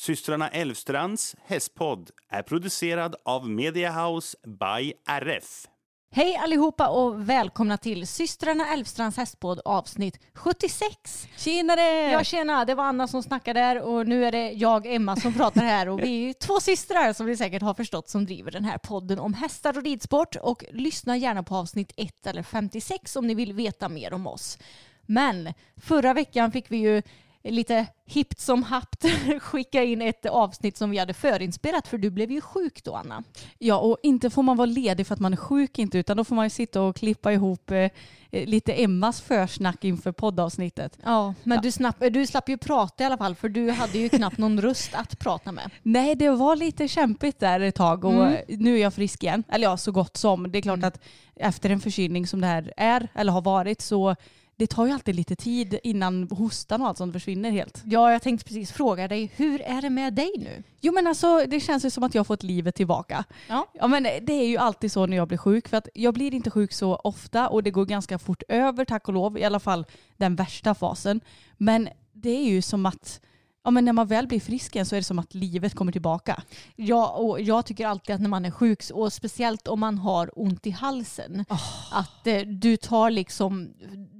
Systrarna Elvstrands hästpodd är producerad av Mediahouse by RF. Hej allihopa och välkomna till systrarna Elfstrands hästpodd avsnitt 76. Tjenare! Ja tjena, det var Anna som snackade där och nu är det jag Emma som pratar här och vi är ju två systrar som ni säkert har förstått som driver den här podden om hästar och ridsport och lyssna gärna på avsnitt 1 eller 56 om ni vill veta mer om oss. Men förra veckan fick vi ju lite hippt som happt skicka in ett avsnitt som vi hade förinspelat för du blev ju sjuk då Anna. Ja, och inte får man vara ledig för att man är sjuk inte, utan då får man ju sitta och klippa ihop eh, lite Emmas försnack inför poddavsnittet. Ja, men Ja. Du, snapp, du slapp ju prata i alla fall för du hade ju knappt någon röst att prata med. Nej, det var lite kämpigt där ett tag och Mm. nu är jag frisk igen. Eller ja, så gott som. Det är klart att efter en förkylning som det här är, eller har varit, så det tar ju alltid lite tid innan hostan och allt sånt försvinner helt. Ja, jag tänkte precis fråga dig, hur är det med dig nu? Jo men alltså det känns ju som att jag fått livet tillbaka. Ja. Ja men det är ju alltid så när jag blir sjuk för att jag blir inte sjuk så ofta och det går ganska fort över tack och lov, i alla fall den värsta fasen. Men det är ju som att Ja, men när man väl blir frisk igen så är det som att livet kommer tillbaka. Ja, och jag tycker alltid att när man är sjuk, och speciellt om man har ont i halsen, att eh, du tar liksom,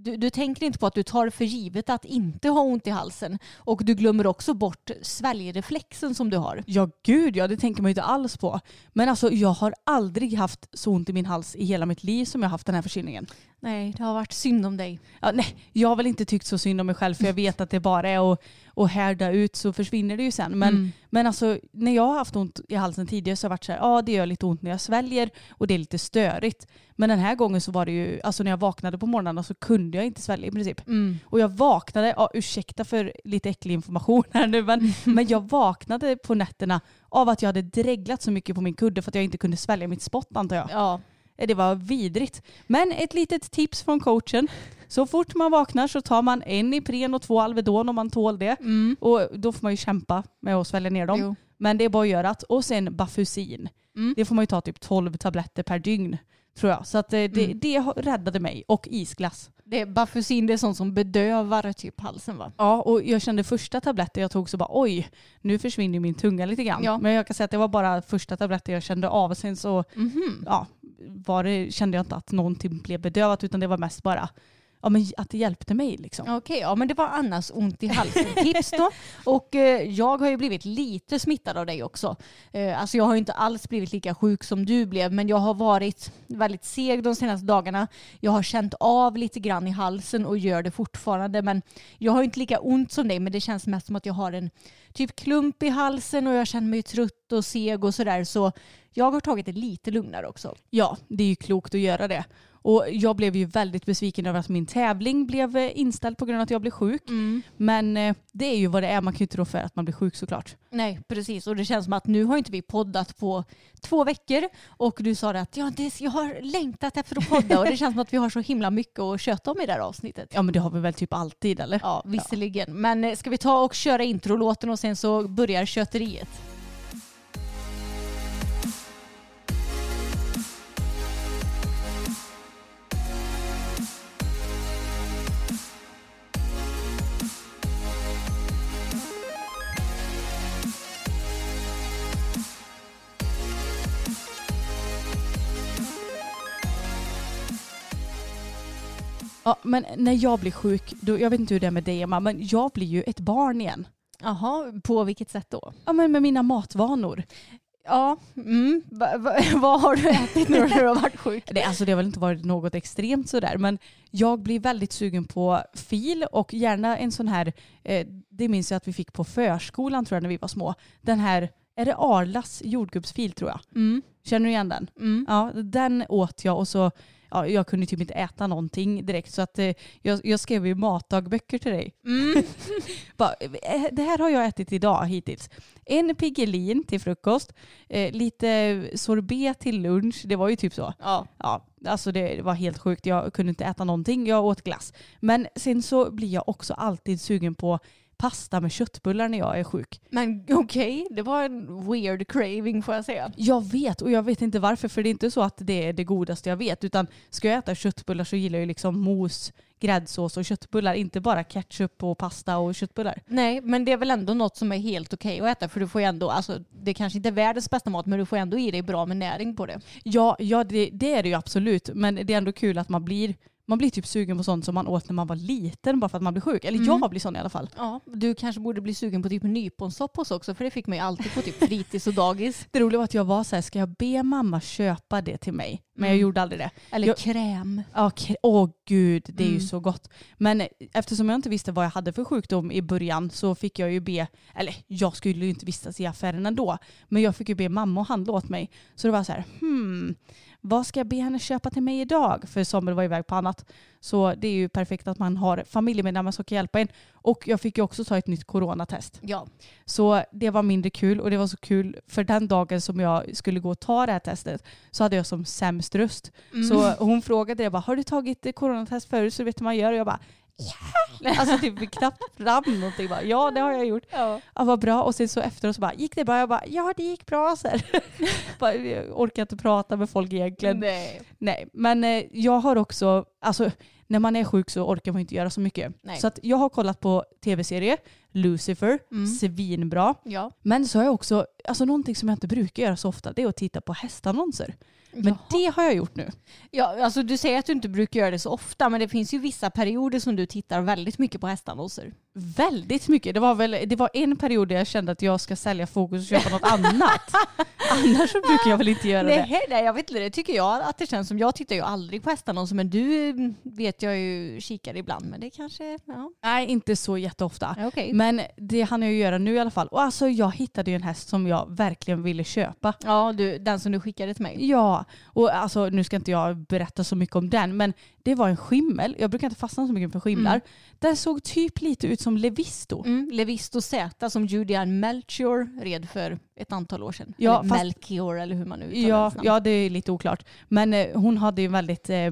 du, du tänker inte på att du tar för givet att inte ha ont i halsen. Och du glömmer också bort sväljreflexen som du har. Ja gud ja, det tänker man ju inte alls på. Men alltså jag har aldrig haft så ont i min hals i hela mitt liv som jag har haft den här förkylningen. Nej, det har varit synd om dig. Ja, nej, jag har väl inte tyckt så synd om mig själv för jag vet att det bara är att, att härda ut så försvinner det ju sen. Men, Mm. Men alltså när jag har haft ont i halsen tidigare så har det varit så här, ja det gör lite ont när jag sväljer och det är lite störigt. Men den här gången så var det ju, alltså när jag vaknade på morgnarna så kunde jag inte svälja i princip. Och jag vaknade, ja, ursäkta för lite äcklig information här nu, men, men jag vaknade på nätterna av att jag hade dreglat så mycket på min kudde för att jag inte kunde svälja mitt spott antar jag. Ja, Det var vidrigt. Men ett litet tips från coachen. Så fort man vaknar så tar man en Ipren och två Alvedon om man tål det. Och då får man ju kämpa med att svälja ner dem. Jo. Men det är bara att göra. Och sen Bafusin. Mm. Det får man ju ta typ 12 tabletter per dygn. Tror jag. Så att eh, det, det har- räddade mig. Och isglass. det, Bafusin det är sånt som bedövar typ halsen va? Ja, och jag kände första tabletten jag tog så bara oj, nu försvinner min tunga lite grann. Ja. Men jag kan säga att det var bara första tabletten jag kände av. Sen så ja, var det, kände jag inte att någonting blev bedövat utan det var mest bara ja, men att det hjälpte mig. Liksom. Okej, ja men det var Annas ont i halsen-tips då. Och eh, jag har ju blivit lite smittad av dig också. Eh, alltså jag har ju inte alls blivit lika sjuk som du blev men jag har varit väldigt seg de senaste dagarna. Jag har känt av lite grann i halsen och gör det fortfarande men jag har ju inte lika ont som dig men det känns mest som att jag har en typ klump i halsen och jag känner mig trött och seg och sådär så jag har tagit det lite lugnare också. Ja, det är ju klokt att göra det. Och jag blev ju väldigt besviken över att min tävling blev eh, inställd på grund av att jag blev sjuk. Men eh, det är ju vad det är, man kan ju inte rå för att man blir sjuk såklart. Nej, precis. Och det känns som att nu har inte vi poddat på två veckor och du sa att ja, det, jag har längtat efter att podda och det känns som att vi har så himla mycket att köta om i det här avsnittet. Ja men det har vi väl typ alltid eller? Ja, visserligen. Men eh, ska vi ta och köra introlåten och sen så börjar kötteriet? Ja, men när jag blir sjuk, då, jag vet inte hur det är med dig Emma, men jag blir ju ett barn igen. Jaha, på vilket sätt då? Ja, men med mina matvanor. Ja, mm. va, va, vad har du ätit nu när du har varit sjuk? Det, alltså, det har väl inte varit något extremt sådär, men jag blir väldigt sugen på fil och gärna en sån här, eh, det minns jag att vi fick på förskolan tror jag när vi var små. Den här, är det Arlas jordgubbsfil tror jag? Mm. Känner du igen den? Mm. Ja, den åt jag och så Ja, jag kunde typ inte äta någonting direkt så att eh, jag, jag skrev ju matdagböcker till dig. Mm. Bara, eh, det här har jag ätit idag hittills. En Piggelin till frukost, eh, lite sorbet till lunch, det var ju typ så. Ja. Ja, alltså det var helt sjukt. Jag kunde inte äta någonting. Jag åt glass. Men sen så blir jag också alltid sugen på pasta med köttbullar när jag är sjuk. Men okej, det var en weird craving får jag säga. Jag vet och jag vet inte varför för det är inte så att det är det godaste jag vet utan ska jag äta köttbullar så gillar jag ju liksom mos, gräddsås och köttbullar inte bara ketchup och pasta och köttbullar. Nej, men det är väl ändå något som är helt okej att äta för du får ju ändå, alltså det kanske inte är världens bästa mat men du får ändå i dig bra med näring på det. Ja, ja det, det är det ju absolut men det är ändå kul att man blir man blir typ sugen på sånt som man åt när man var liten bara för att man blir sjuk. Eller Mm. jag blir sån i alla fall. Ja, du kanske borde bli sugen på typ nyponsoppa också för det fick man ju alltid på typ fritids och dagis. Det roliga var att jag var så här, ska jag be mamma köpa det till mig? Men jag Mm. gjorde aldrig det. Eller Jag- kräm. Ja, k- Åh gud, det är ju Mm. så gott. Men eftersom jag inte visste vad jag hade för sjukdom i början så fick jag ju be, eller jag skulle ju inte vistas i affären ändå, men jag fick ju be mamma och handla åt mig. Så det var så här, hmm, vad ska jag be henne köpa till mig idag? För Samuel var iväg på annat. Så det är ju perfekt att man har familjemedlemmar som kan hjälpa en. Och jag fick ju också ta ett nytt coronatest. Ja. Så det var mindre kul och det var så kul för den dagen som jag skulle gå och ta det här testet så hade jag som sämst röst. Så hon frågade det bara, har du tagit coronatest förut så vet hur man gör? Och jag bara, ja. Alltså typ knappt fram någonting. Bara, ja det har jag gjort. Ja. Ja, vad bra. Och sen så efteråt så bara, gick det bra? Jag bara, ja det gick bra. Så bara, jag orkar inte prata med folk egentligen. Nej. Nej, men eh, jag har också, alltså när man är sjuk så orkar man inte göra så mycket. Nej. Så att jag har kollat på tv-serier, Lucifer, Mm. svinbra. Ja. Men så har jag också, alltså någonting som jag inte brukar göra så ofta, det är att titta på hästannonser. Men Jaha. det har jag gjort nu. Ja, alltså du säger att du inte brukar göra det så ofta men det finns ju vissa perioder som du tittar väldigt mycket på hästannonser. Väldigt mycket. Det var, väl, det var en period där jag kände att jag ska sälja fokus och köpa något annat. Annars så brukar jag väl inte göra det. Nej, nej, jag vet inte. Det tycker jag att det känns som. Jag tittar ju aldrig på hästannonser men du vet jag ju kikar ibland men det kanske, ja. Nej, inte så jätteofta. Okej. Men det hann jag ju göra nu i alla fall. Och alltså jag hittade ju en häst som jag verkligen ville köpa. Ja, du, den som du skickade till mig. Ja, och alltså nu ska inte jag berätta så mycket om den, men det var en skimmel. Jag brukar inte fastna så mycket för skimlar. Mm. Den såg typ lite ut som Levisto. Mm, Levisto Z som Julian Melchior red för ett antal år sedan. Ja, eller fast- Melchior eller hur man nu uttalar Ja, ja, det är lite oklart. Men eh, hon hade ju en väldigt, eh,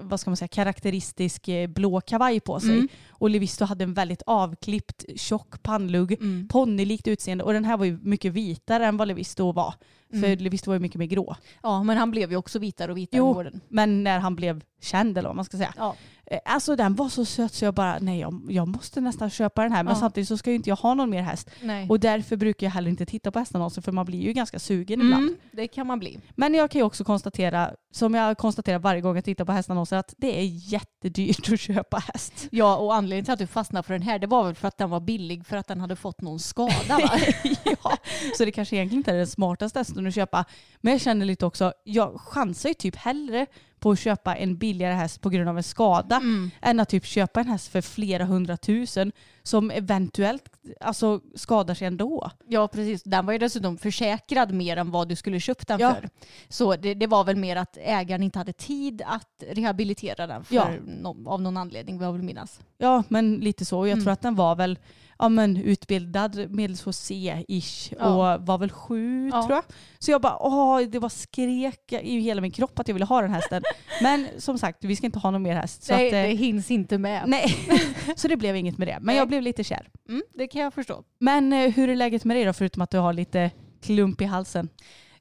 vad ska man säga, karaktäristisk eh, blå kavaj på sig. Mm. Och Levisto hade en väldigt avklippt, tjock pannlugg, Mm. ponnylikt utseende. Och den här var ju mycket vitare än vad Levisto var. För Mm. Levisto var ju mycket mer grå. Ja, men han blev ju också vitare och vitare Jo. med åren. Men när han blev känd eller vad man ska säga. Ja. Eh, Alltså den var så söt så jag bara, nej jag, jag måste nästan köpa den här. Men Ja. samtidigt så ska ju inte jag ha någon mer häst. Nej. Och därför brukar jag heller inte titta på hästannonser för man blir ju ganska sugen ibland. Mm, det kan man bli. Men jag kan ju också konstatera, som jag konstaterar varje gång jag tittar på hästannonser, att det är jättedyrt att köpa häst. Ja, och anledningen till att du fastnade för den här det var väl för att den var billig för att den hade fått någon skada va? ja, så det kanske egentligen inte är den smartaste hästen att köpa. Men jag känner lite också, jag chansar ju typ hellre på att köpa en billigare häst på grund av en skada Mm. än att typ köpa en häst för flera hundratusen som eventuellt alltså, skadar sig ändå. Ja, precis. Den var ju dessutom försäkrad mer än vad du skulle köpt den Ja. för. Så det, det var väl mer att ägaren inte hade tid att rehabilitera den för Ja. nå- av någon anledning, vad jag vill minnas. Ja, men lite så. Jag Mm. tror att den var väl ja, men utbildad medelsvår C-ish Ja. och var väl sju tror jag. Så jag bara, åh, det var skrek i hela min kropp att jag ville ha den hästen. men som sagt, vi ska inte ha någon mer häst. Nej, att, eh, det hinns inte med. nej. så det blev inget med det. Men Nej. jag blev lite kär. Mm, det kan jag förstå. Men eh, hur är läget med dig då, förutom att du har lite klump i halsen?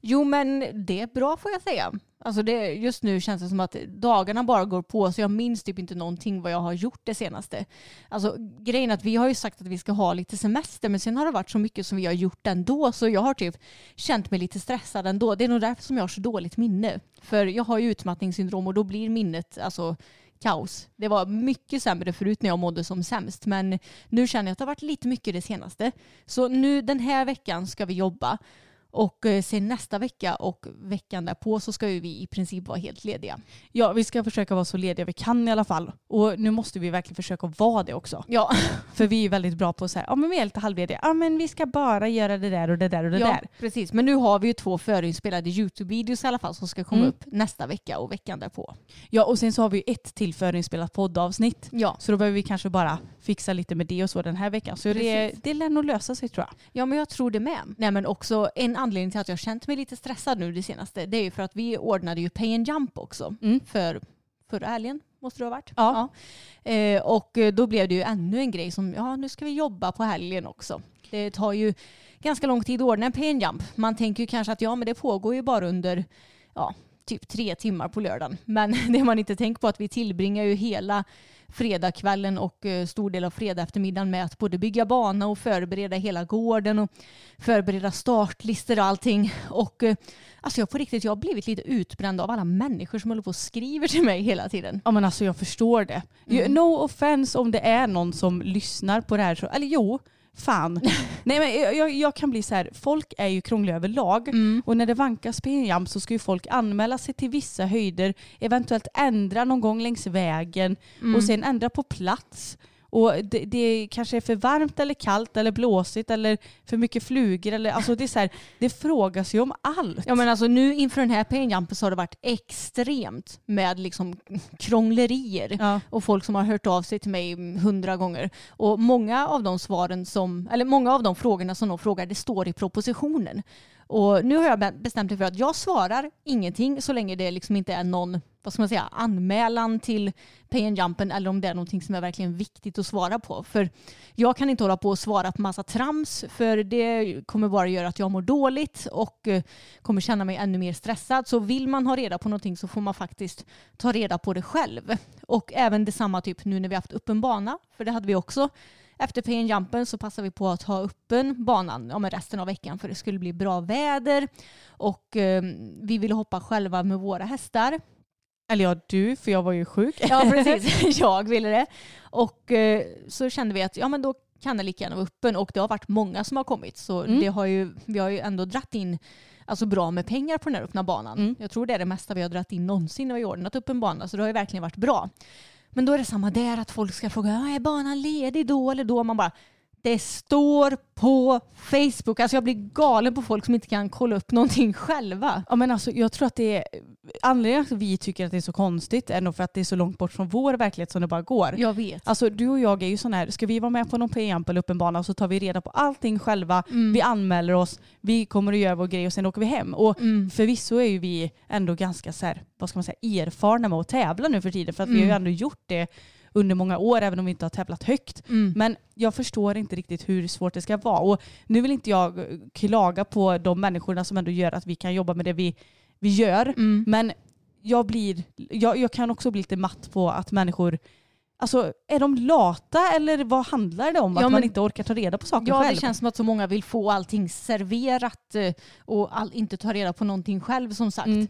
Jo, men det är bra får jag säga. Alltså det, just nu känns det som att dagarna bara går på så jag minns typ inte någonting vad jag har gjort det senaste. Alltså grejen är att vi har ju sagt att vi ska ha lite semester men sen har det varit så mycket som vi har gjort ändå så jag har typ känt mig lite stressad ändå. Det är nog därför som jag har så dåligt minne. För jag har ju utmattningssyndrom och då blir minnet alltså kaos. Det var mycket sämre förut när jag mådde som sämst men nu känner jag att det har varit lite mycket det senaste. Så nu den här veckan ska vi jobba och eh, sen nästa vecka och veckan därpå så ska ju vi i princip vara helt lediga. Ja, vi ska försöka vara så lediga vi kan i alla fall. Och nu måste vi verkligen försöka vara det också. Ja, För vi är väldigt bra på att säga, ja men vi är lite halvlediga. Ja men vi ska bara göra det där och det där och det ja där. precis. Men nu har vi ju två förinspelade YouTube-videos i alla fall som ska komma Mm. upp nästa vecka och veckan därpå. Ja och sen så har vi ju ett till förinspelat poddavsnitt. Ja. Så då behöver vi kanske bara fixa lite med det och så den här veckan. Så det, det lär nog lösa sig tror jag. Ja men jag tror det med. Nej men också en anledning till att jag har känt mig lite stressad nu det senaste det är ju för att vi ordnade ju Pay and Jump också Mm. för förra helgen måste det ha varit. Ja. Ja. Eh, och eh, då blev det ju ännu en grej som ja nu ska vi jobba på helgen också. Det tar ju ganska lång tid att ordna en Pay and Jump. Man tänker ju kanske att ja men det pågår ju bara under ja, typ tre timmar på lördagen. Men det man inte tänker på är att vi tillbringar ju hela fredagskvällen och eh, stor del av fredag eftermiddagen med att både bygga bana och förbereda hela gården och förbereda startlistor och allting. Och eh, alltså jag på riktigt, jag har blivit lite utbränd av alla människor som håller på och skriver till mig hela tiden. Ja men alltså jag förstår det. Mm. No offense om det är någon som lyssnar på det här. Så, eller jo, fan. Nej men jag, jag, jag kan bli så här, folk är ju krångliga överlag. Mm. Och när det vankas PNJAM så ska ju folk anmäla sig till vissa höjder, eventuellt ändra någon gång längs vägen Mm. och sen ändra på plats. Och det, det kanske är för varmt eller kallt eller blåsigt eller för mycket flugor. Eller, alltså det, är så här, det frågas ju om allt. Ja men alltså nu inför den här penjampen så har det varit extremt med liksom krånglerier. Ja. och folk som har hört av sig till mig hundra gånger. Och många av de svaren som, eller många av de frågorna som de frågar, det står i propositionen. Och nu har jag bestämt mig för att jag svarar ingenting så länge det liksom inte är någon vad ska man säga, anmälan till pay and jumpen eller om det är någonting som är verkligen viktigt att svara på. För jag kan inte hålla på och svara på massa trams för det kommer bara göra att jag mår dåligt och eh, kommer känna mig ännu mer stressad. Så vill man ha reda på någonting så får man faktiskt ta reda på det själv. Och även detsamma typ nu när vi haft öppen bana, för det hade vi också. Efter pay and jumpen så passade vi på att ha öppen banan ja, resten av veckan för det skulle bli bra väder och eh, vi ville hoppa själva med våra hästar. Eller ja, du, för jag var ju sjuk. Ja, precis. Jag ville det. Och eh, så kände vi att ja, men då kan det lika gärna vara öppen. Och det har varit många som har kommit. Så Mm. det har ju, vi har ju ändå dratt in alltså, bra med pengar på den här öppna banan. Mm. Jag tror det är det mesta vi har dratt in någonsin när vi har ordnat upp en bana. Så det har ju verkligen varit bra. Men då är det samma där att folk ska fråga, ah, är banan ledig då eller då? Man bara, det står på Facebook. Alltså jag blir galen på folk som inte kan kolla upp någonting själva. Ja, men alltså, jag tror att det är anledningen till att vi tycker att det är så konstigt är nog för att det är så långt bort från vår verklighet som det bara går. Jag vet. Alltså du och jag är ju sån här, ska vi vara med på någon PMP eller bana så tar vi reda på allting själva, Mm. vi anmäler oss, vi kommer att göra vår grej och sen åker vi hem. Och Mm. förvisso är ju vi ändå ganska så här, vad ska man säga, erfarna med att tävla nu för tiden för att vi har ju Mm. ändå gjort det under många år även om vi inte har tävlat högt. Mm. Men jag förstår inte riktigt hur svårt det ska vara. Och nu vill inte jag klaga på de människorna som ändå gör att vi kan jobba med det vi, vi gör. Mm. Men jag, blir, jag, jag kan också bli lite matt på att människor Alltså är de lata eller vad handlar det om? Ja, att man men- inte orkar ta reda på saker Ja, själv? det känns som att så många vill få allting serverat eh, och all, inte ta reda på någonting själv som sagt. Mm.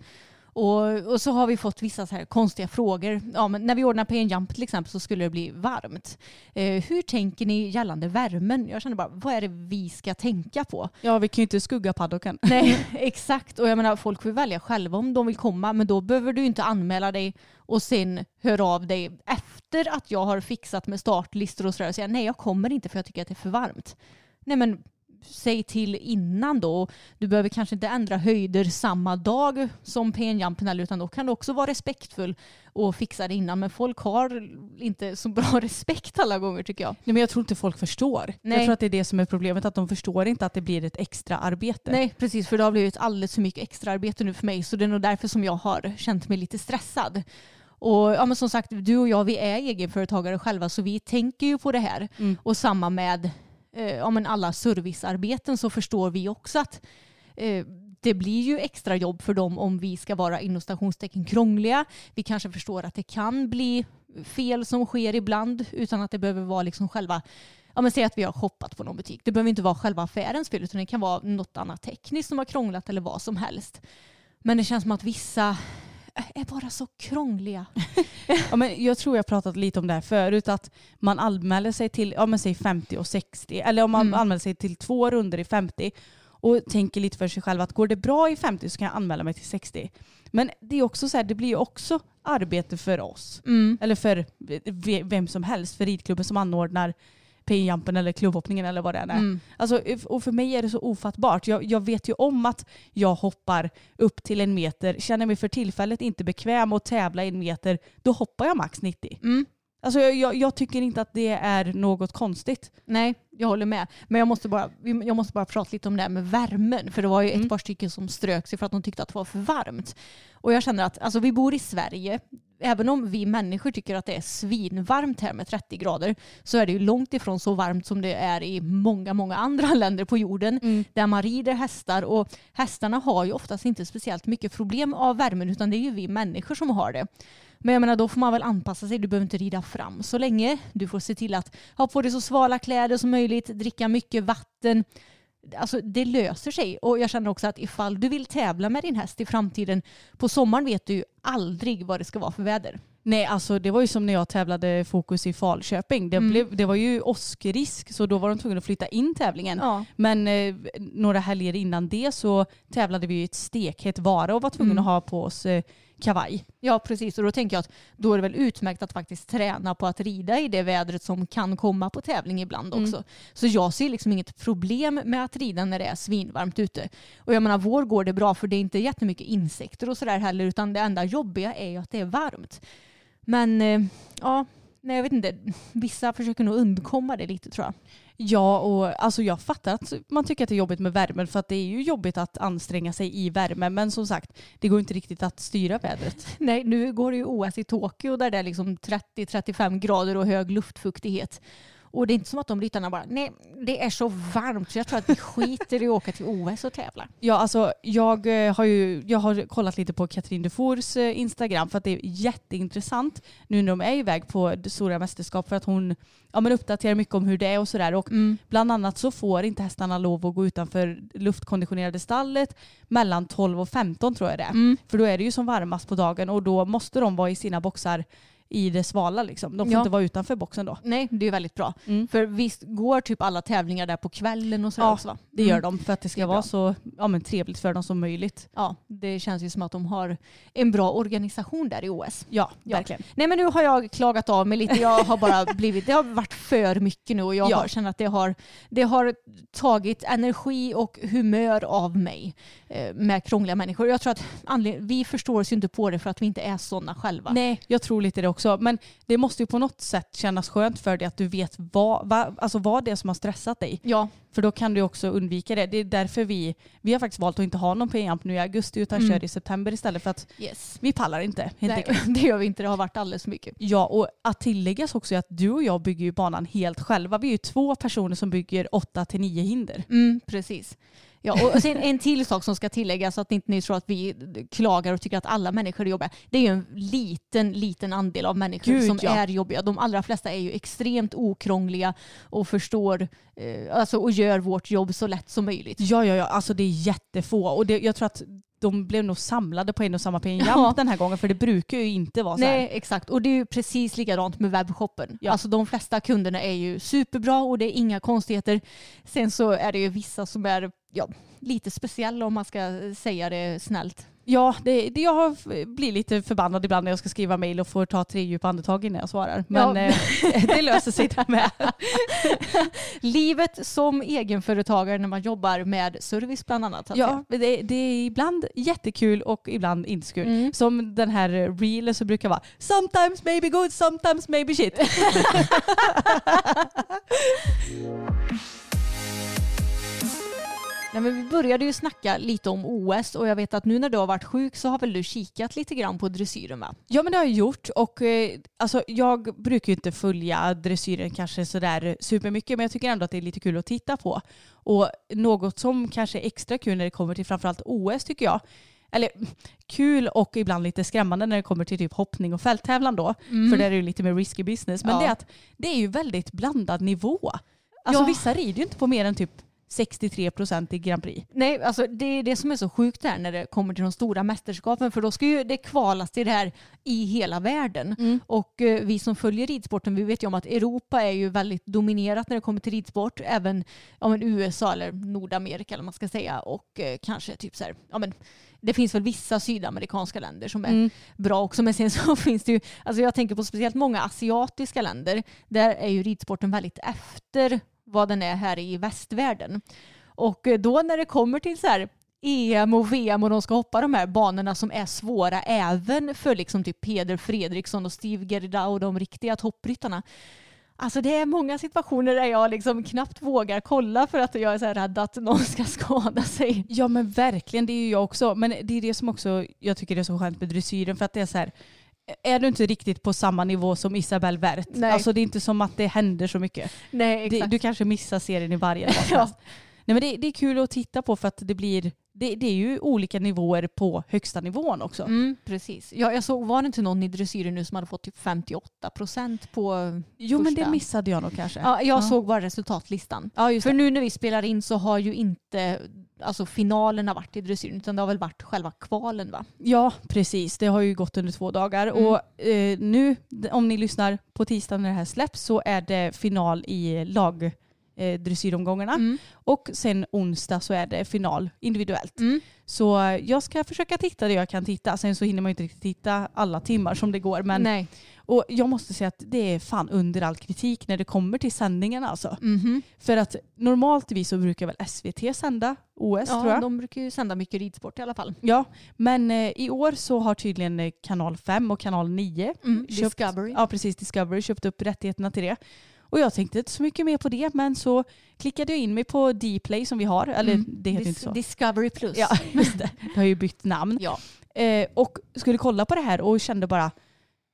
Och, och så har vi fått vissa så här konstiga frågor. Ja, men när vi ordnar Pay Jump till exempel så skulle det bli varmt. Eh, hur tänker ni gällande värmen? Jag känner bara, vad är det vi ska tänka på? Ja vi kan ju inte skugga paddocken. Nej, exakt. Och jag menar, folk får välja själva om de vill komma, men då behöver du inte anmäla dig och sen höra av dig efter att jag har fixat med startlistor och sådär och säga nej, jag kommer inte för jag tycker att det är för varmt. Nej, men säg till innan då. Du behöver kanske inte ändra höjder samma dag som eller utan då kan du också vara respektfull och fixa det innan. Men folk har inte så bra respekt alla gånger tycker jag. Nej, men jag tror inte folk förstår. Nej. Jag tror att det är det som är problemet, att de förstår inte att det blir ett extra arbete. Nej, precis. För det har blivit alldeles för mycket extra arbete nu för mig. Så det är nog därför som jag har känt mig lite stressad. Och ja, men som sagt, du och jag vi är egenföretagare själva så vi tänker ju på det här. Mm. Och samma med eh, ja, men alla servicearbeten så förstår vi också att eh, det blir ju extra jobb för dem om vi ska vara inom stationstecken krångliga. Vi kanske förstår att det kan bli fel som sker ibland utan att det behöver vara liksom själva Ja, men säg att vi har shoppat på någon butik. Det behöver inte vara själva affärens fel utan det kan vara något annat tekniskt som har krånglat eller vad som helst. Men det känns som att vissa är bara så krångliga. Ja, men jag tror jag pratat lite om det här förut, att man anmäler sig till ja, men säg 50 och 60, eller om man Mm. anmäler sig till två runder i 50 och tänker lite för sig själv att går det bra i 50 så kan jag anmäla mig till 60. Men det är också så här, det blir ju också arbete för oss. Mm. Eller för vem som helst, för ridklubben som anordnar pinjampen eller klubbhoppningen eller vad det än är. Mm. Alltså, och för mig är det så ofattbart. Jag, jag vet ju om att jag hoppar upp till en meter, känner mig för tillfället inte bekväm att tävla en meter, då hoppar jag max 90. Mm. Alltså, jag, jag, jag tycker inte att det är något konstigt. Nej, jag håller med. Men jag måste, bara, jag måste bara prata lite om det här med värmen. För det var ju Mm. ett par stycken som strök sig för att de tyckte att det var för varmt. Och jag känner att alltså, vi bor i Sverige. Även om vi människor tycker att det är svinvarmt här med 30 grader så är det ju långt ifrån så varmt som det är i många, många andra länder på jorden där man rider hästar och hästarna har ju oftast inte speciellt mycket problem av värmen utan det är ju vi människor som har det. Men jag menar då får man väl anpassa sig, du behöver inte rida fram så länge. Du får se till att ha på dig så svala kläder som möjligt, dricka mycket vatten. Alltså det löser sig och jag känner också att ifall du vill tävla med din häst i framtiden på sommaren vet du ju aldrig vad det ska vara för väder. Nej, alltså det var ju som när jag tävlade fokus i Falköping. Det, Mm. blev, det var ju åskrisk så då var de tvungna att flytta in tävlingen. Ja. Men eh, några helger innan det så tävlade vi i ett stekhett Vara och var tvungna Mm. att ha på oss eh, kavaj. Ja precis och då tänker jag att då är det väl utmärkt att faktiskt träna på att rida i det vädret som kan komma på tävling ibland Mm. också. Så jag ser liksom inget problem med att rida när det är svinvarmt ute. Och jag menar vår går det bra för det är inte jättemycket insekter och sådär heller utan det enda jobbiga är ju att det är varmt. Men eh, ja, nej jag vet inte. Vissa försöker nog undkomma det lite tror jag. Ja, och alltså jag fattar att man tycker att det är jobbigt med värmen för att det är ju jobbigt att anstränga sig i värme. Men som sagt, det går inte riktigt att styra vädret. Nej, nu går det ju OS i Tokyo där det är liksom 30-35 grader och hög luftfuktighet. Och det är inte som att de ryttarna bara, nej det är så varmt så jag tror att vi skiter i att åka till OS och tävla. Ja, alltså jag eh, har ju jag har kollat lite på Katrin Dufours eh, Instagram för att det är jätteintressant nu när de är iväg på stora mästerskap för att hon ja, men uppdaterar mycket om hur det är och sådär. Och bland annat så får inte hästarna lov att gå utanför luftkonditionerade stallet mellan 12 och 15 tror jag det är. För då är det ju som varmast på dagen och då måste de vara i sina boxar i det svala liksom. De får Ja. inte vara utanför boxen då. Nej, det är väldigt bra. Mm. För visst går typ alla tävlingar där på kvällen och sådär Ja, också va? Det Mm. gör de för att det ska Det vara bra. så ja, men trevligt för dem som möjligt. Ja, det känns ju som att de har en bra organisation där i OS. Ja, Ja. verkligen. Nej men nu har jag klagat av mig lite. Jag har bara blivit, det har varit för mycket nu och jag Ja. har, känner att det har, det har tagit energi och humör av mig eh, med krångliga människor. Jag tror att vi förstår oss ju inte på det för att vi inte är sådana själva. Nej, jag tror lite det också. Men det måste ju på något sätt kännas skönt för dig att du vet vad, vad, alltså vad det är som har stressat dig. Ja, För då kan du också undvika det. Det är därför vi, vi har faktiskt valt att inte ha någon preamp nu i augusti utan Mm. kör i september istället för att yes. vi pallar inte helt Nej, enkelt. det gör vi inte. Det har varit alldeles för mycket. Ja, och att tilläggas också är att du och jag bygger ju banan helt själva. Vi är ju två personer som bygger åtta till nio hinder. Mm, precis. Ja, och sen en till sak som ska tilläggas så att inte ni tror att vi klagar och tycker att alla människor är jobbiga. Det är ju en liten, liten andel av människor Gud, som ja. är jobbiga. De allra flesta är ju extremt okrångliga och förstår eh, alltså, och gör vårt jobb så lätt som möjligt. Ja, ja, ja. Alltså det är jättefå. Och det, jag tror att de blev nog samlade på en och samma preamp Ja. den här gången för det brukar ju inte vara så här. Nej, exakt. Och det är ju precis likadant med webbshoppen. Ja. Alltså de flesta kunderna är ju superbra och det är inga konstigheter. Sen så är det ju vissa som är ja, lite speciella om man ska säga det snällt. Ja, det, det, jag blir lite förbannad ibland när jag ska skriva mejl och får ta tre djupa andetag innan jag svarar. Men Ja. eh, det löser sig det med. Livet som egenföretagare när man jobbar med service bland annat. Ja, det, det är ibland jättekul och ibland inte så kul. Mm. Som den här reelen så brukar vara sometimes maybe good, sometimes maybe shit. Nej, men vi började ju snacka lite om OS och jag vet att nu när du har varit sjuk så har väl du kikat lite grann på dressyren va? Ja men det har jag gjort och eh, alltså, jag brukar ju inte följa dressyren kanske sådär supermycket men jag tycker ändå att det är lite kul att titta på. Och något som kanske är extra kul när det kommer till framförallt OS tycker jag eller kul och ibland lite skrämmande när det kommer till typ hoppning och fälttävlan då. För där är det ju lite mer risky business. Men Ja. det är att det är ju väldigt blandad nivå. Alltså Ja. vissa rider ju inte på mer än typ 63% i Grand Prix. Nej, alltså det är det som är så sjukt här när det kommer till de stora mästerskapen för då ska ju det kvalas till det här i hela världen. Mm. Och eh, vi som följer ridsporten vi vet ju om att Europa är ju väldigt dominerat när det kommer till ridsport. Även ja, men USA eller Nordamerika eller man ska säga och eh, kanske typ så här, ja men det finns väl vissa sydamerikanska länder som är Mm. bra också men sen så finns det ju, alltså jag tänker på speciellt många asiatiska länder, där är ju ridsporten väldigt efter vad den är här i västvärlden. Och eh, då när det kommer till så här EM och VM och de ska hoppa de här banorna som är svåra även för liksom typ Peder Fredriksson och Steve Gerda och de riktiga toppryttarna. Alltså det är många situationer där jag liksom knappt vågar kolla för att jag är så här rädd att någon ska skada sig. Ja men verkligen, det är ju jag också. Men det är det som också jag tycker är så skönt med dressyren för att det är så här är du inte riktigt på samma nivå som Isabelle Wert, Nej. alltså det är inte som att det händer så mycket. Nej, exakt. du kanske missar serien i varje Ja. Nej men det, det är kul att titta på för att det blir, det, det är ju olika nivåer på högsta nivån också. Mm, precis. Ja, jag såg, var det inte någon i dressyren nu som hade fått typ 58 procent på Jo men det första? missade jag nog kanske. Ja, jag såg bara resultatlistan. Ja, just För det. nu när vi spelar in så har ju inte alltså, finalerna varit i dressyren utan det har väl varit själva kvalen va? Ja, precis. Det har ju gått under två dagar. Mm. Och eh, nu, om ni lyssnar på tisdag när det här släpps, så är det final i lag eh, dressyromgångarna. Mm. Och sen onsdag så är det final individuellt. Mm. Så eh, jag ska försöka titta det jag kan titta. Sen så hinner man ju inte riktigt titta alla timmar som det går. Men, Nej. och jag måste säga att det är fan under all kritik när det kommer till sändningarna alltså. Mhm. För att normalt vis så brukar väl SVT sända OS tror Ja, jag. de brukar ju sända mycket ridsport i alla fall. Ja, men eh, i år så har tydligen eh, kanal 5 och kanal 9 Mm. köpt, Discovery. Ja, precis. Discovery köpt upp rättigheterna till det. Och jag tänkte inte så mycket mer på det, men så klickade jag in mig på Dplay som vi har. Eller Mm. det heter Dis- inte så. Discovery plus. Ja, just det. Det har ju bytt namn. Ja. Eh, och skulle kolla på det här och kände bara,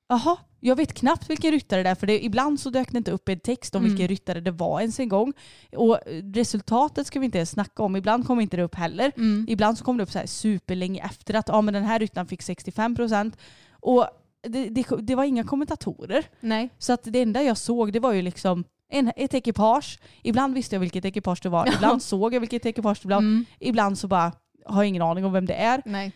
jaha, jag vet knappt vilken ryttare det är för det, ibland så dök det inte upp en text om Mm. vilken ryttare det var ens en gång. Och resultatet ska vi inte ens snacka om, ibland kommer inte det upp heller. Mm. Ibland så kom det upp så här superlänge efter att ja, men den här ryttaren fick 65 procent. Och det, det, det var inga kommentatorer. Nej. Så att det enda jag såg det var ju liksom en, ett ekipage. Ibland visste jag vilket ekipage det var. Ibland såg jag vilket ekipage det var. Mm. Ibland så bara har jag ingen aning om vem det är. Nej.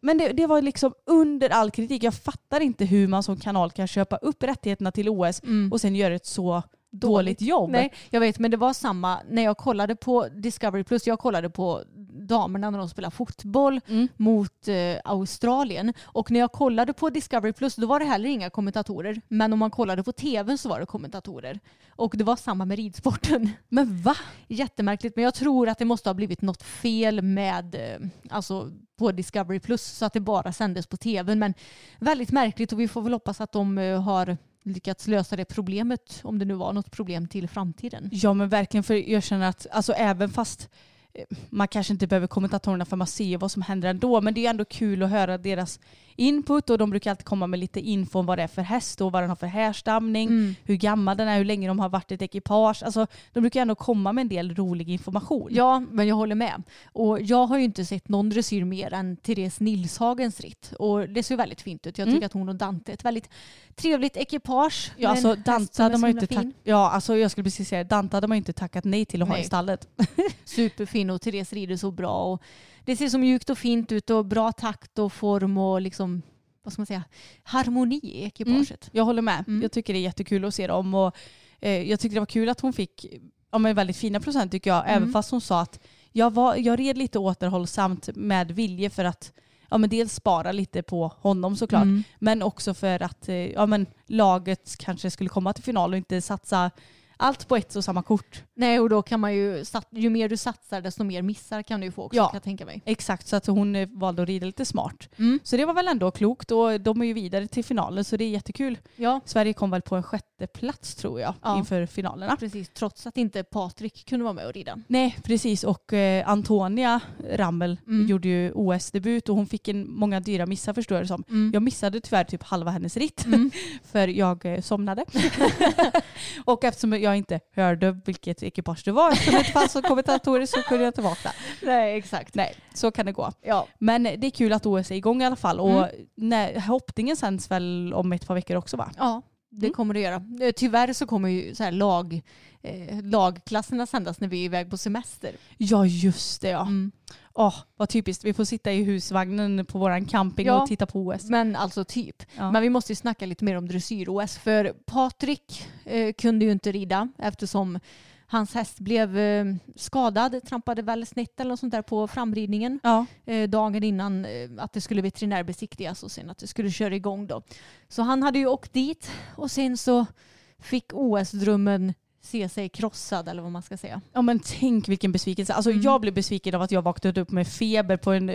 Men det, det var liksom under all kritik. Jag fattar inte hur man som kanal kan köpa upp rättigheterna till OS Mm. och sen göra ett så dåligt jobb. Nej, jag vet men det var samma när jag kollade på Discovery Plus. Jag kollade på damerna när de spelar fotboll Mm. mot eh, Australien. Och när jag kollade på Discovery Plus då var det heller inga kommentatorer. Men om man kollade på tv så var det kommentatorer. Och det var samma med ridsporten. Men va? Jättemärkligt men jag tror att det måste ha blivit något fel med eh, alltså på Discovery Plus så att det bara sändes på tv. Men väldigt märkligt och vi får väl hoppas att de eh, har lyckats lösa det problemet om det nu var något problem till framtiden. Ja men verkligen för jag känner att alltså även fast man kanske inte behöver kommentatorerna för man ser vad som händer ändå men det är ändå kul att höra deras input och de brukar alltid komma med lite info om vad det är för häst och vad den har för härstamning, Mm. hur gammal den är, hur länge de har varit ett ekipage. Alltså de brukar ändå komma med en del rolig information. Ja, men jag håller med. Och jag har ju inte sett någon dressyr mer än Therese Nilshagens ritt. Och det ser väldigt fint ut. Jag tycker Mm. att hon och Dante är ett väldigt trevligt ekipage. Ja, alltså, Dante hade man inte tack- ja, alltså jag skulle precis säga Dante hade man ju inte tackat nej till att ha Nej. i stallet. Superfin och Therese rider så bra. Och det ser så mjukt och fint ut och bra takt och form och liksom, vad ska man säga, harmoni i ekipaget. Jag håller med. Mm. Jag tycker det är jättekul att se dem och eh, jag tycker det var kul att hon fick ja, men väldigt fina procent tycker jag. Mm. Även fast hon sa att jag, var, jag red lite återhållsamt med vilje för att ja, men dels spara lite på honom såklart. Mm. Men också för att eh, ja, men laget kanske skulle komma till final och inte satsa allt på ett och samma kort. Nej, och då kan man ju, ju mer du satsar desto mer missar kan du ju få också Ja. kan jag tänka mig. Exakt, så att hon eh, valde att rida lite smart. Mm. Så det var väl ändå klokt och de är ju vidare till finalen så det är jättekul. Ja, Sverige kom väl på en sjätte plats tror jag Ja. inför finalerna. precis. Trots att inte Patrik kunde vara med och rida. Nej, precis. Och eh, Antonia Rammel Mm. gjorde ju OS-debut och hon fick en, många dyra missar förstår jag det som. Mm. Jag missade tyvärr typ halva hennes ritt Mm. för jag eh, somnade. och eftersom jag inte hörde vilket ekipage det var eftersom det inte fanns någon kommentatorer så kunde jag inte vakna. Nej, exakt. Nej, så kan det gå. Ja. Men det är kul att OS är igång i alla fall och Mm. när, hoppningen sänds väl om ett par veckor också va? ja, Det kommer det göra. Eh, Tyvärr så kommer ju så här lag, eh, lagklasserna sändas när vi är iväg på semester. Ja just det ja. Mm. Åh, vad typiskt. Vi får sitta i husvagnen på våran camping Ja. och titta på OS. Men alltså typ. Ja. Men vi måste ju snacka lite mer om dressyr-OS. För Patrik eh, kunde ju inte rida eftersom hans häst blev eh, skadad, trampade väl snett eller något sånt där på framridningen Ja. eh, dagen innan eh, att det skulle veterinärbesiktigas och sen att det skulle köra igång då. Så han hade ju åkt dit och sen så fick OS-drömmen se sig krossad eller vad man ska säga. Ja men tänk vilken besvikelse. Alltså Mm. jag blev besviken av att jag vaknade upp med feber på en,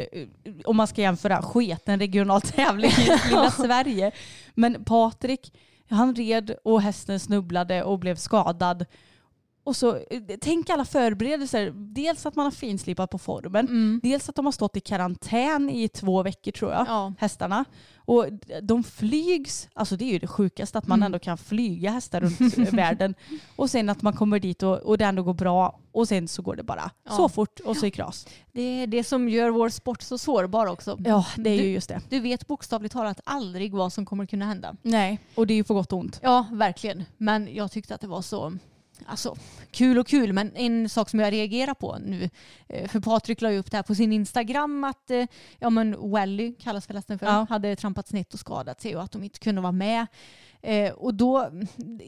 om man ska jämföra, sketen regional tävling i lilla Sverige. Men Patrik, han red och hästen snubblade och blev skadad. Och så, eh, tänk alla förberedelser. Dels att man har finslipat på formen. Dels att de har stått i karantän i två veckor tror jag, Ja. hästarna. Och de flygs, alltså det är ju det sjukaste att man Mm. ändå kan flyga hästar runt världen. Och sen att man kommer dit och, och det ändå går bra och sen så går det bara Ja. så fort och så i kras. Det är det som gör vår sport så sårbar också. Ja, det är Du- ju just det. Du vet bokstavligt talat aldrig vad som kommer kunna hända. Nej, och det är ju för gott och ont. Ja, verkligen. Men jag tyckte att det var så alltså, kul och kul. Men en sak som jag reagerar på nu, eh, för Patrik la ju upp det här på sin Instagram att eh, ja, men Welly, kallas förresten för, Ja. hade trampat snett och skadat sig och att de inte kunde vara med. Eh, och då,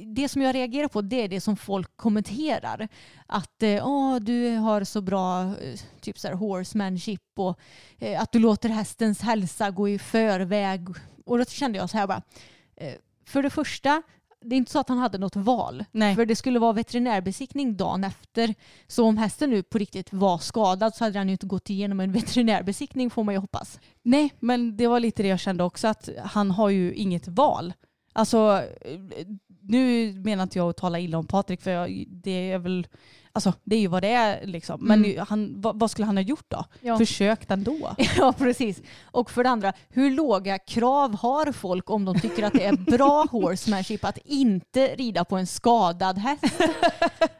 det som jag reagerar på det är det som folk kommenterar. Att eh, du har så bra eh, typ så här horsemanship och eh, att du låter hästens hälsa gå i förväg. Och då kände jag så här bara, eh, för det första, det är inte så att han hade något val. Nej. För det skulle vara veterinärbesiktning dagen efter. Så om hästen nu på riktigt var skadad så hade han ju inte gått igenom en veterinärbesiktning får man ju hoppas. Nej, men det var lite det jag kände också att han har ju inget val. Alltså, nu menar inte jag att tala illa om Patrik för jag, det är väl, alltså det är ju vad det är liksom. Men Mm. han, vad, vad skulle han ha gjort då? Ja. Försökt ändå. Ja, precis. Och för det andra, hur låga krav har folk om de tycker att det är bra horsemanship att inte rida på en skadad häst?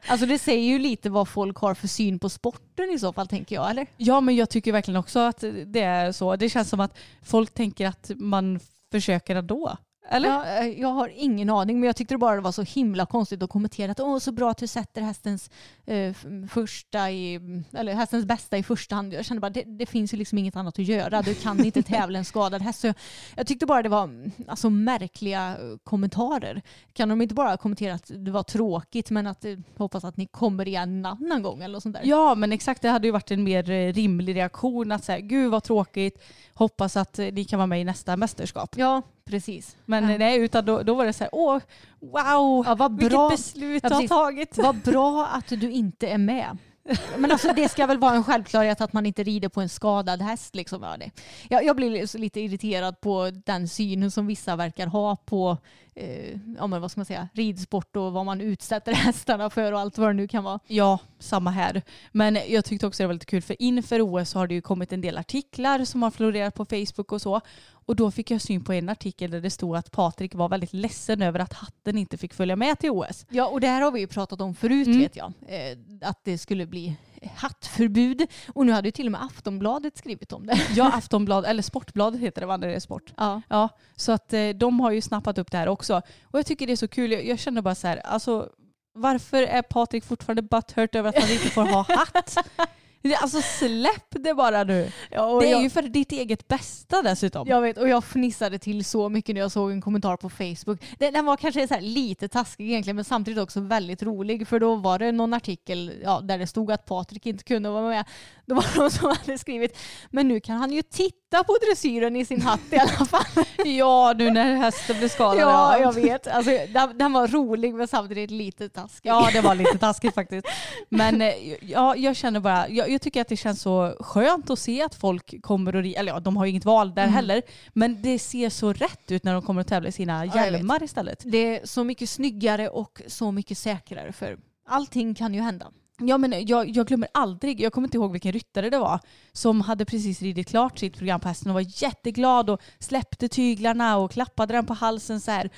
Alltså det säger ju lite vad folk har för syn på sporten i så fall, tänker jag, eller? Ja men jag tycker verkligen också att det är så. Det känns som att folk tänker att man försöker ändå. Eller? Ja, eh, jag har ingen aning, men jag tyckte det bara var så himla konstigt att kommentera att åh, så bra att du sätter hästens eh, första i, eller hästens bästa i första hand. Jag kände bara det, det finns ju liksom inget annat att göra. Du kan inte tävla en skadad häst. Så jag, jag tyckte bara det var mm, alltså, märkliga eh, kommentarer. Kan de inte bara kommentera att det var tråkigt men att eh, hoppas att ni kommer igen en annan gång eller sånt där? Ja men exakt det hade ju varit en mer rimlig reaktion att säga gud vad tråkigt, hoppas att ni kan vara med i nästa mästerskap. Ja, precis. Men Ja. nej utan då, då var det så här åh wow Ja, vad vilket bra. beslut Ja, du har precis. tagit. Vad bra att du inte är med. Men alltså det ska väl vara en självklarhet att man inte rider på en skadad häst. Liksom. Ja, det. Jag, jag blir lite irriterad på den synen som vissa verkar ha på eh, ja, men vad ska man säga, ridsport och vad man utsätter hästarna för och allt vad det nu kan vara. Ja, samma här. Men jag tyckte också det var lite kul för inför OS så har det ju kommit en del artiklar som har florerat på Facebook och så. Och då fick jag syn på en artikel där det stod att Patrik var väldigt ledsen över att hatten inte fick följa med till OS. Ja, och det här har vi ju pratat om förut Mm. vet jag. Eh, att det skulle bli hattförbud. Och nu hade ju till och med Aftonbladet skrivit om det. Ja, Aftonbladet, eller Sportbladet heter det va, när det är sport. Ja. Ja, så att eh, de har ju snappat upp det här också. Och jag tycker det är så kul. Jag, jag känner bara så här, alltså varför är Patrik fortfarande butthurt över att han inte får ha hatt? Alltså släpp det bara nu. Ja, Det är jag- ju för ditt eget bästa dessutom. Jag vet, och jag fnissade till så mycket när jag såg en kommentar på Facebook. Den, den var kanske så lite taskig egentligen men samtidigt också väldigt rolig för då var det någon artikel ja, där det stod att Patrik inte kunde vara med. Då var det någon som hade skrivit men nu kan han ju titta på dressyren i sin hatt i alla fall. Ja, nu när hästen blev skadad. ja, jag vet. Alltså, den, den var rolig men samtidigt lite taskig. Ja, det var lite taskigt faktiskt. Men eh, ja, jag känner bara, jag, jag tycker att det känns så skönt att se att folk kommer och eller ja, de har ju inget val där heller, men det ser så rätt ut när de kommer att tävla i sina vet. hjälmar istället. Det är så mycket snyggare och så mycket säkrare för allting kan ju hända. Ja, men jag, jag glömmer aldrig, jag kommer inte ihåg vilken ryttare det var, som hade precis ridit klart sitt program på hästen och var jätteglad och släppte tyglarna och klappade den på halsen så här.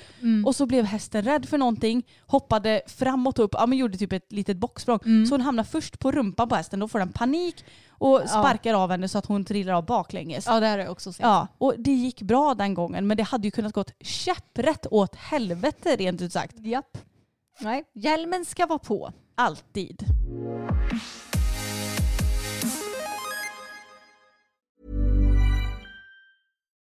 Och så blev hästen rädd för någonting, hoppade framåt och upp, ja men gjorde typ ett litet bocksprång. Så hon hamnar först på rumpan på hästen, då får den panik och sparkar av henne så att hon trillar av baklänges. Ja det har jag också sett. Ja, och det gick bra den gången men det hade ju kunnat gått käpprätt åt helvete rent ut sagt. Japp. Nej, hjälmen ska vara på. Alltid.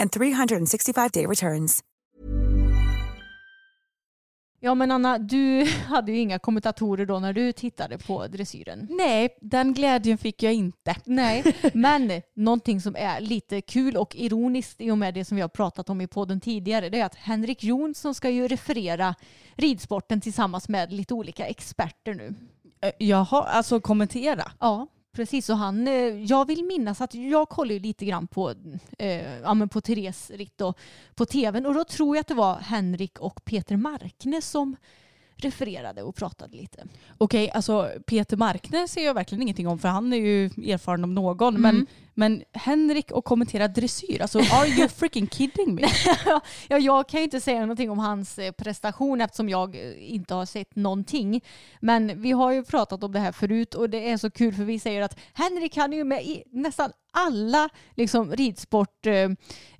and 365-day returns. Ja men Anna, du hade ju inga kommentatorer då när du tittade på dressyren. Nej, den glädjen fick jag inte. Nej, men någonting som är lite kul och ironiskt i och med det som vi har pratat om i podden tidigare det är att Henrik Jonsson ska ju referera ridsporten tillsammans med lite olika experter nu. Eh, Jaha, alltså kommentera. Ja, precis. Och han, eh, jag vill minnas att jag kollar ju lite grann på, eh, ja, men på Therese ritt och på tvn och då tror jag att det var Henrik och Peter Markne som refererade och pratade lite. Okej, alltså Peter Markner ser jag verkligen ingenting om för han är ju erfaren om någon. Men, men Henrik och kommentera dressyr, alltså are you freaking kidding me? ja, jag kan ju inte säga någonting om hans eh, prestation eftersom jag eh, inte har sett någonting. Men vi har ju pratat om det här förut och det är så kul för vi säger att Henrik han är ju med i nästan alla liksom, ridsport, eh,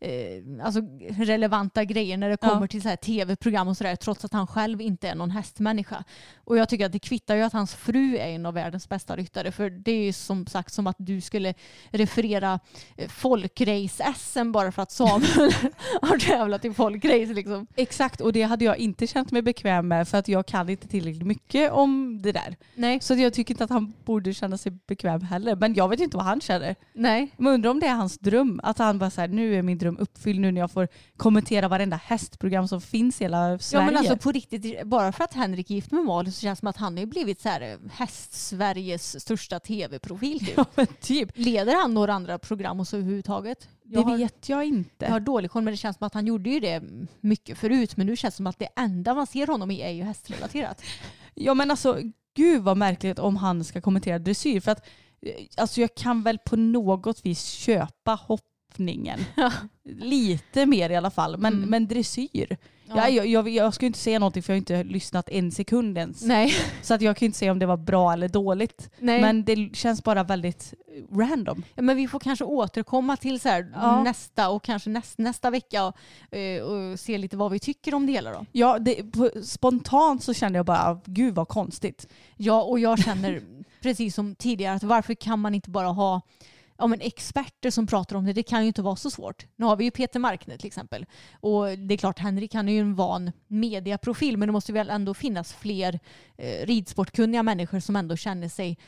eh, alltså relevanta grejer när det Ja. kommer till så här tv-program och sådär trots att han själv inte är någon hästmänniska. Och jag tycker att det kvittar ju att hans fru är en av världens bästa ryttare för det är ju som sagt som att du skulle referera eh, folkrace-SM bara för att Samuel har tävlat i folkrace liksom. Exakt, och det hade jag inte känt mig bekväm med för att jag kan inte tillräckligt mycket om det där. Nej. Så jag tycker inte att han borde känna sig bekväm heller. Men jag vet inte vad han känner. Nej. Men undrar om det är hans dröm. Att han bara säger nu är min dröm uppfylld nu när jag får kommentera varenda hästprogram som finns i hela Sverige. Ja men alltså på riktigt, bara för att Henrik är gift med Malin så känns det som att han har blivit så här eh, häst-Sveriges största tv-profil typ. Ja, typ. Leder han några andra program och så överhuvudtaget? Det Jag har, vet jag inte. jag har dålig koll men det känns som att han gjorde ju det mycket förut men nu känns det som att det enda man ser honom i är ju hästrelaterat. Ja men alltså gud vad märkligt om han ska kommentera dressyr. För att eh, alltså jag kan väl på något vis köpa hoppningen. Lite mer i alla fall. Men, Mm. men dressyr. Ja. Ja. Jag, jag, jag ska inte säga någonting för jag har inte lyssnat en sekund ens. Nej. Så att jag kan inte säga om det var bra eller dåligt. Nej. Men det känns bara väldigt random. Ja, men vi får kanske återkomma till så här Ja. nästa och kanske näst, nästa vecka och, eh, och se lite vad vi tycker om det hela då. Ja, det, spontant så kände jag bara, gud vad konstigt. Ja, och jag känner precis som tidigare att varför kan man inte bara ha ja, men experter som pratar om det? Det kan ju inte vara så svårt. Nu har vi ju Peter Markner till exempel. Och det är klart, Henrik han är ju en van mediaprofil men det måste väl ändå finnas fler eh, ridsportkunniga människor som ändå känner sig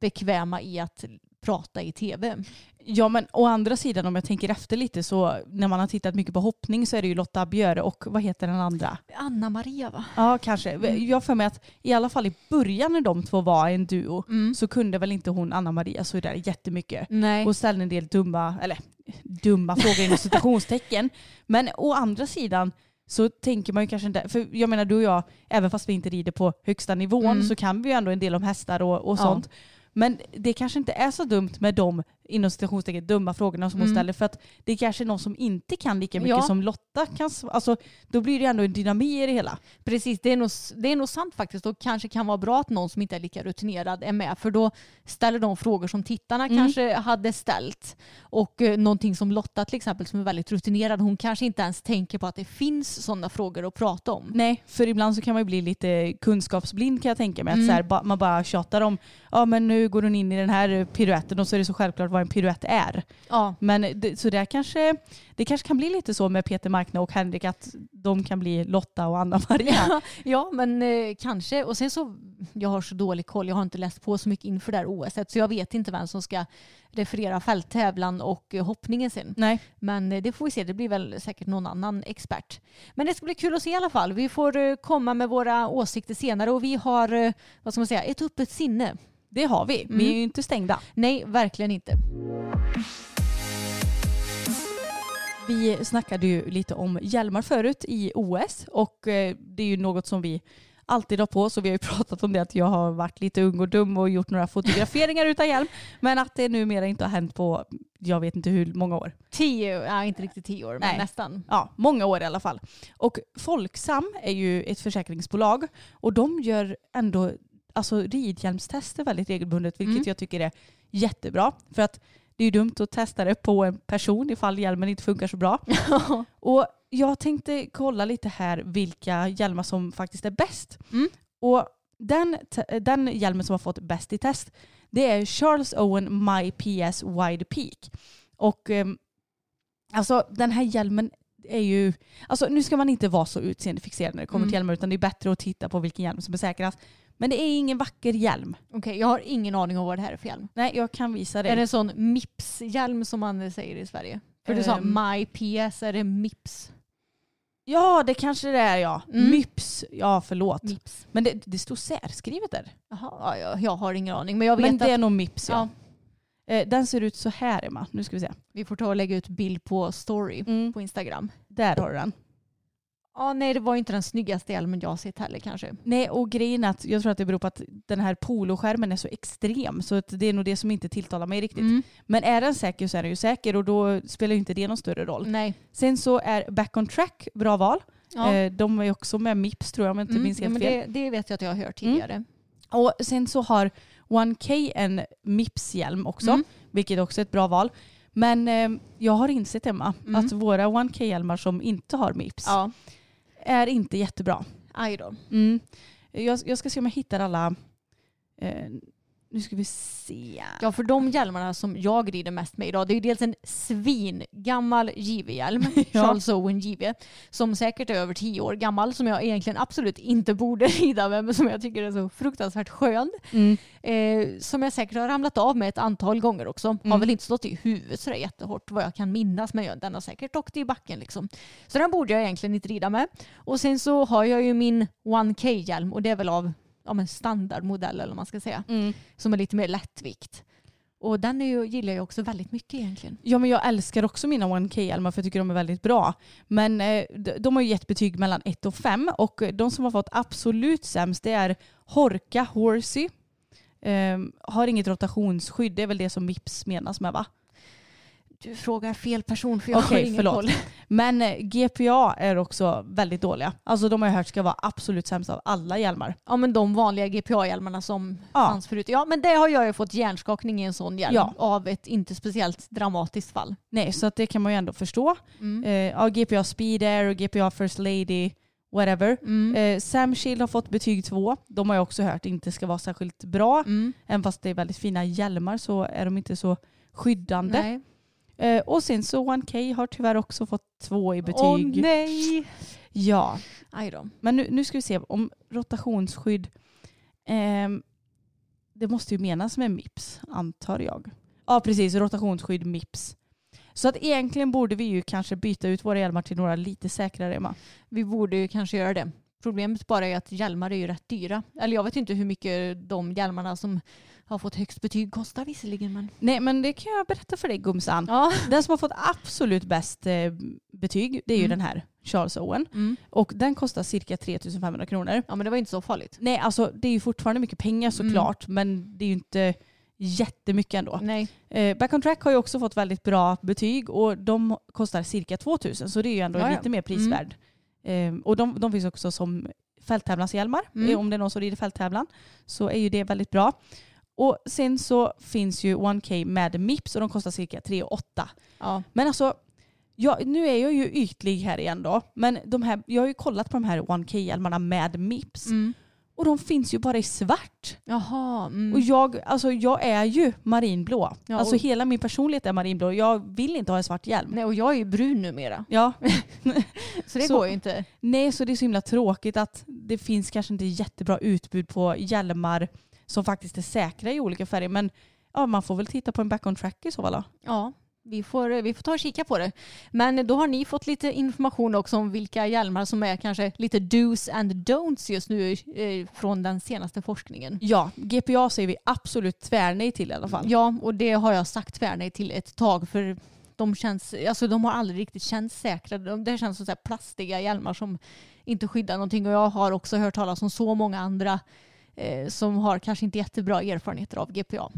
bekväma i att prata i tv. Ja men å andra sidan om jag tänker efter lite så när man har tittat mycket på hoppning så är det ju Lotta Björe och vad heter den andra? Anna Maria va? Ja kanske. Jag har för mig att i alla fall i början när de två var en duo Mm. så kunde väl inte hon Anna Maria så där jättemycket. Nej. Och ställde en del dumma, eller dumma frågor inom citationstecken. Men å andra sidan så tänker man ju kanske inte, för jag menar du och jag, även fast vi inte rider på högsta nivån Mm. så kan vi ju ändå en del om hästar och, och Ja. sånt. Men det kanske inte är så dumt med de inom citationstecken dumma frågorna som hon Mm. ställer för att det är kanske någon som inte kan lika mycket Ja. som Lotta kan. sv- Alltså då blir det ändå en dynami i det hela. Precis, det är, nog, det är nog sant faktiskt och kanske kan vara bra att någon som inte är lika rutinerad är med för då ställer de frågor som tittarna Mm. kanske hade ställt och eh, någonting som Lotta till exempel som är väldigt rutinerad hon kanske inte ens tänker på att det finns sådana frågor att prata om. Nej, för ibland så kan man ju bli lite kunskapsblind kan jag tänka mig. Att Mm. så här, ba, man bara tjatar om, ja men nu går hon in i den här piruetten och så är det så självklart vad en piruett är. Ja, Men det, så där kanske, det kanske kan bli lite så med Peter Markna och Henrik att de kan bli Lotta och Anna-Maria. ja men eh, kanske. Och sen så, jag har så dålig koll, jag har inte läst på så mycket inför det här OS så jag vet inte vem som ska referera fälttävlan och eh, hoppningen sen. Nej. Men eh, det får vi se, det blir väl säkert någon annan expert. Men det ska bli kul att se i alla fall. Vi får eh, komma med våra åsikter senare och vi har, vad ska man säga, ett öppet sinne. Det har vi, vi är ju inte stängda. Nej, verkligen inte. Vi snackade ju lite om hjälmar förut i OS och eh, det är ju något som vi alltid har på så vi har ju pratat om det att jag har varit lite ung och dum och gjort några fotograferingar utan hjälm men att det numera inte har hänt på jag vet inte hur många år. Tio, ja, inte riktigt tio år, men Nej. nästan. Ja, många år i alla fall. Och Folksam är ju ett försäkringsbolag och de gör ändå alltså, ridhjälmstester väldigt regelbundet vilket Mm. jag tycker är jättebra. För att det är ju dumt att testa det på en person ifall hjälmen inte funkar så bra. Och jag tänkte kolla lite här vilka hjälmar som faktiskt är bäst. Mm. Och den, den hjälmen som har fått bäst i test det är Charles Owen My PS Wide Peak. Och ehm, alltså den här hjälmen är ju, alltså nu ska man inte vara så utseendefixerad när det kommer Mm. till hjälmar utan det är bättre att titta på vilken hjälm som är säkrast. Men det är ingen vacker hjälm. Okej, jag har ingen aning om vad det här är för hjälm. Nej, jag kan visa dig. Är det en sån Mips-hjälm som man säger i Sverige? För du sa Ehm. My PS, är det Mips? Ja, det kanske det är ja. Mm. Myps. Ja, förlåt. Mips. Men det, det står särskrivet där. Jaha, ja, jag, jag har ingen aning. Men jag vet Men det att är nog Mips ja. Ja. Eh, Den ser ut så här Emma. Nu ska vi se. vi får ta och lägga ut bild på story Mm. på Instagram. Där har du den. Ja, nej, det var inte den snyggaste hjälmen jag har sett heller kanske. Nej, och grejen är att jag tror att det beror på att den här poloskärmen är så extrem så att det är nog det som inte tilltalar mig riktigt. Mm. Men är den säker så är den ju säker och då spelar ju inte det någon större roll. Nej. Sen så är Back on Track bra val. Ja. Eh, De är också med Mips tror jag om jag inte Mm, minns helt fel. det, det vet jag att jag har hört tidigare. Och sen så har 1K en Mips-hjälm också, Mm. vilket också är ett bra val. Men eh, jag har insett Emma Mm. att våra 1K-hjälmar som inte har Mips Ja, är inte jättebra. aj då. Mm. Jag, jag ska se om jag hittar alla. Eh, nu ska vi se. Ja, för de hjälmarna som jag rider mest med idag, det är ju dels en svingammal JV-hjälm, Ja. Charles Owen JV, som säkert är över tio år gammal, som jag egentligen absolut inte borde rida med, men som jag tycker är så fruktansvärt skön. Mm. Eh, som jag säkert har ramlat av med ett antal gånger också. Har Mm. väl inte stått i huvudet sådär jättehårt vad jag kan minnas, men jag- den har säkert åkt i backen liksom. Så den borde jag egentligen inte rida med. Och sen så har jag ju min 1K-hjälm och det är väl av ja, men standardmodell eller vad man ska säga, Mm. som är lite mer lättvikt. Och den är ju, gillar jag också väldigt mycket egentligen. Ja men jag älskar också mina 1K-hjälmar för jag tycker de är väldigt bra. Men eh, de, har ju gett betyg mellan 1 och 5 och de som har fått absolut sämst det är Horka Horsey. Ehm, har inget rotationsskydd, det är väl det som Mips menas med va? Du frågar fel person för jag Okej, har ingen förlåt. koll. Men eh, GPA är också väldigt dåliga. Alltså de har jag hört ska vara absolut sämst av alla hjälmar. Ja men de vanliga GPA-hjälmarna som Ja. fanns förut. Ja men det har jag ju fått hjärnskakning i en sån hjälm Ja. av ett inte speciellt dramatiskt fall. Nej, så att det kan man ju ändå förstå. Mm. Eh, ja, GPA Speed Air och GPA First Lady, whatever. Mm. Eh, Sam Shield har fått betyg 2. De har jag också hört inte ska vara särskilt bra. Mm. Även fast det är väldigt fina hjälmar så är de inte så skyddande. Nej. Eh, och sen så 1K har tyvärr också fått 2 i betyg. Åh nej! Ja, men nu, nu ska vi se om rotationsskydd. ehm, det måste ju menas med MIPS antar jag. Ja precis, rotationsskydd MIPS. Så att egentligen borde vi ju kanske byta ut våra hjälmar till några lite säkrare Emma. Vi borde ju kanske göra det. Problemet bara är att hjälmar är ju rätt dyra. Eller jag vet inte hur mycket de hjälmarna som har fått högst betyg kostar visserligen. Men... Nej men det kan jag berätta för dig Gumsan. Ja. Den som har fått absolut bäst eh, betyg det är ju Mm. den här Charles Owen. Mm. Och den kostar cirka 3500 kronor. ja men det var inte så farligt. Nej alltså det är ju fortfarande mycket pengar såklart men det är ju inte jättemycket ändå. Nej. Eh, Back on Track har ju också fått väldigt bra betyg och de kostar cirka 2000 så det är ju ändå Ja, ja. lite mer prisvärd. Eh, och de, de finns också som fälttävlanshjälmar. Mm. Eh, Om det är någon som rider fälttävlan så är ju det väldigt bra. Och sen så finns ju 1K med Mips och de kostar cirka 3 8. Ja. Men alltså, jag, nu är jag ju ytlig här igen då. Men de här, jag har ju kollat på de här 1K-hjälmarna med Mips. Mm. Och de finns ju bara i svart. Jaha. Mm. Och jag, alltså, jag är ju marinblå. Ja, alltså hela min personlighet är marinblå. Jag vill inte ha en svart hjälm. Nej, och jag är ju brun numera. Ja. Så det Så- går ju inte. Nej, så det är så himla tråkigt att det finns kanske inte jättebra utbud på hjälmar som faktiskt är säkra i olika färger. Men ja, man får väl titta på en back on track i så fall. Ja, vi får, vi får ta och kika på det. Men då har ni fått lite information också om vilka hjälmar som är kanske lite dos and don'ts just nu eh, från den senaste forskningen. Ja, GPA säger vi absolut tvärnej till i alla fall. Ja, och det har jag sagt tvärnej till ett tag för de, känns, alltså de har aldrig riktigt känts säkra. De- Det känns som så här plastiga hjälmar som inte skyddar någonting och jag har också hört talas om så många andra eh, som har kanske inte jättebra erfarenheter av GPA.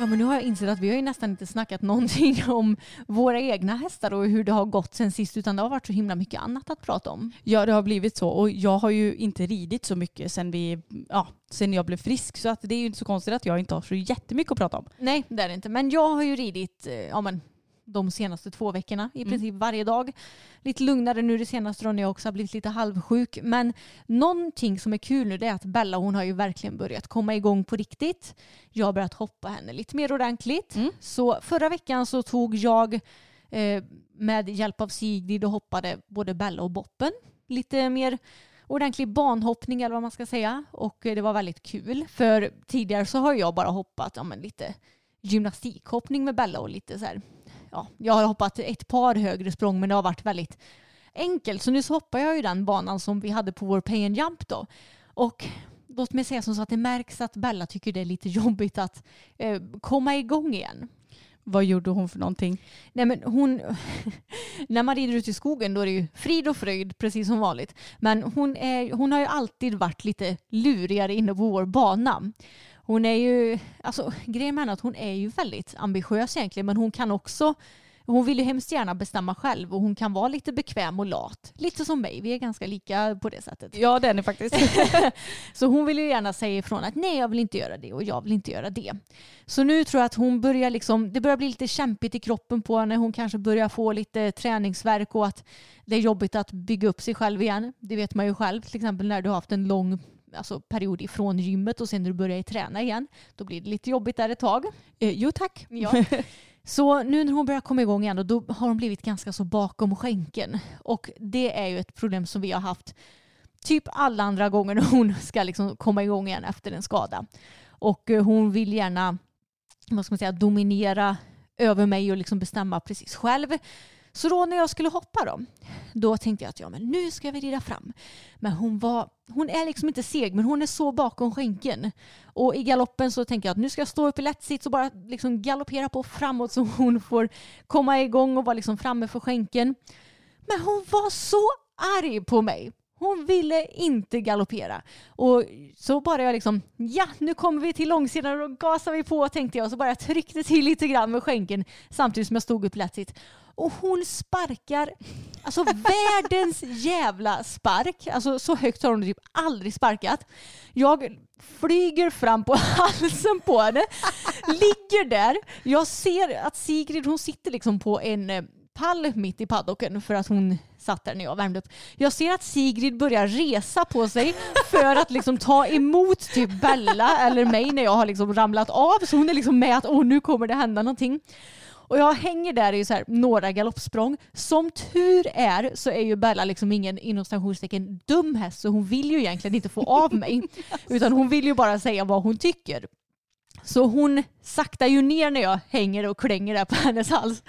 Ja men nu har jag insett att vi har ju nästan inte snackat någonting om våra egna hästar och hur det har gått sen sist utan det har varit så himla mycket annat att prata om. Ja, det har blivit så. Och jag har ju inte ridit så mycket sen, vi, ja, sen jag blev frisk. Så att det är ju inte så konstigt att jag inte har så jättemycket att prata om. Nej, det är det inte. Men jag har ju ridit eh, ja, men, de senaste två veckorna i Mm. princip varje dag. Lite lugnare nu det senaste då när jag också har blivit lite halvsjuk. Men någonting som är kul nu det är att Bella hon har ju verkligen börjat komma igång på riktigt. Jag har börjat hoppa henne lite mer ordentligt. Mm. Så förra veckan så tog jag eh, med hjälp av Sigrid och hoppade både Bella och Boppen. Lite mer ordentlig banhoppning eller vad man ska säga. Och eh, det var väldigt kul. För tidigare så har jag bara hoppat ja, men lite gymnastikhoppning med Bella och lite så här. Ja, jag har hoppat ett par högre språng men det har varit väldigt enkelt. Så nu så hoppar jag ju den banan som vi hade på vår pay and jump då. Och låt mig säga som så att det märks att Bella tycker det är lite jobbigt att eh, komma igång igen. Vad gjorde hon för någonting? Nej men hon, när man rider ut i skogen då är det ju frid och fröjd precis som vanligt. Men hon, är, hon har ju alltid varit lite lurigare inne på vår bana. Hon är ju, alltså grejen med henne att hon är ju väldigt ambitiös egentligen men hon kan också hon vill ju hemskt gärna bestämma själv och hon kan vara lite bekväm och lat. Lite som mig, vi är ganska lika på det sättet. Ja, den är faktiskt. Så hon vill ju gärna säga ifrån att nej jag vill inte göra det och jag vill inte göra det. Så nu tror jag att hon börjar liksom, det börjar bli lite kämpigt i kroppen på henne. Hon kanske börjar få lite träningsverk och att det är jobbigt att bygga upp sig själv igen. Det vet man ju själv till exempel när du har haft en lång alltså, period ifrån gymmet och sen när du börjar träna igen. Då blir det lite jobbigt där ett tag. eh, jo tack. Ja. Så nu när hon börjar komma igång igen då har hon blivit ganska så bakom skänken. Och det är ju ett problem som vi har haft typ alla andra gånger när hon ska liksom komma igång igen efter en skada. Och eh, hon vill gärna vad ska man säga, dominera över mig och liksom bestämma precis själv. Så då när jag skulle hoppa då, då tänkte jag att ja, men nu ska vi rida fram. Men hon, var, hon är liksom inte seg, men hon är så bakom skänken. Och i galoppen så tänker jag att nu ska jag stå upp i lätt sits och bara liksom galoppera på framåt så hon får komma igång och vara liksom framme för skänken. Men hon var så arg på mig. Hon ville inte galoppera. Och så bara jag liksom, ja nu kommer vi till långsidan och gasar vi på tänkte jag. Så bara jag tryckte till lite grann med skänken samtidigt som jag stod upp lätt sitt. Och hon sparkar, alltså världens jävla spark. Alltså så högt har hon typ aldrig sparkat. Jag flyger fram på halsen på henne, ligger där. Jag ser att Sigrid hon sitter liksom på en eh, pall mitt i paddocken för att hon satt där när jag värmde upp. Jag ser att Sigrid börjar resa på sig för att liksom ta emot typ Bella eller mig när jag har liksom ramlat av. Så hon är liksom med att åh nu kommer det hända någonting. Och jag hänger där i så här några galoppsprång. Som tur är så är ju Bella liksom ingen inom citationstecken dum häst så hon vill ju egentligen inte få av mig. Utan hon vill ju bara säga vad hon tycker. Så hon saktar ju ner när jag hänger och klänger där på hennes hals.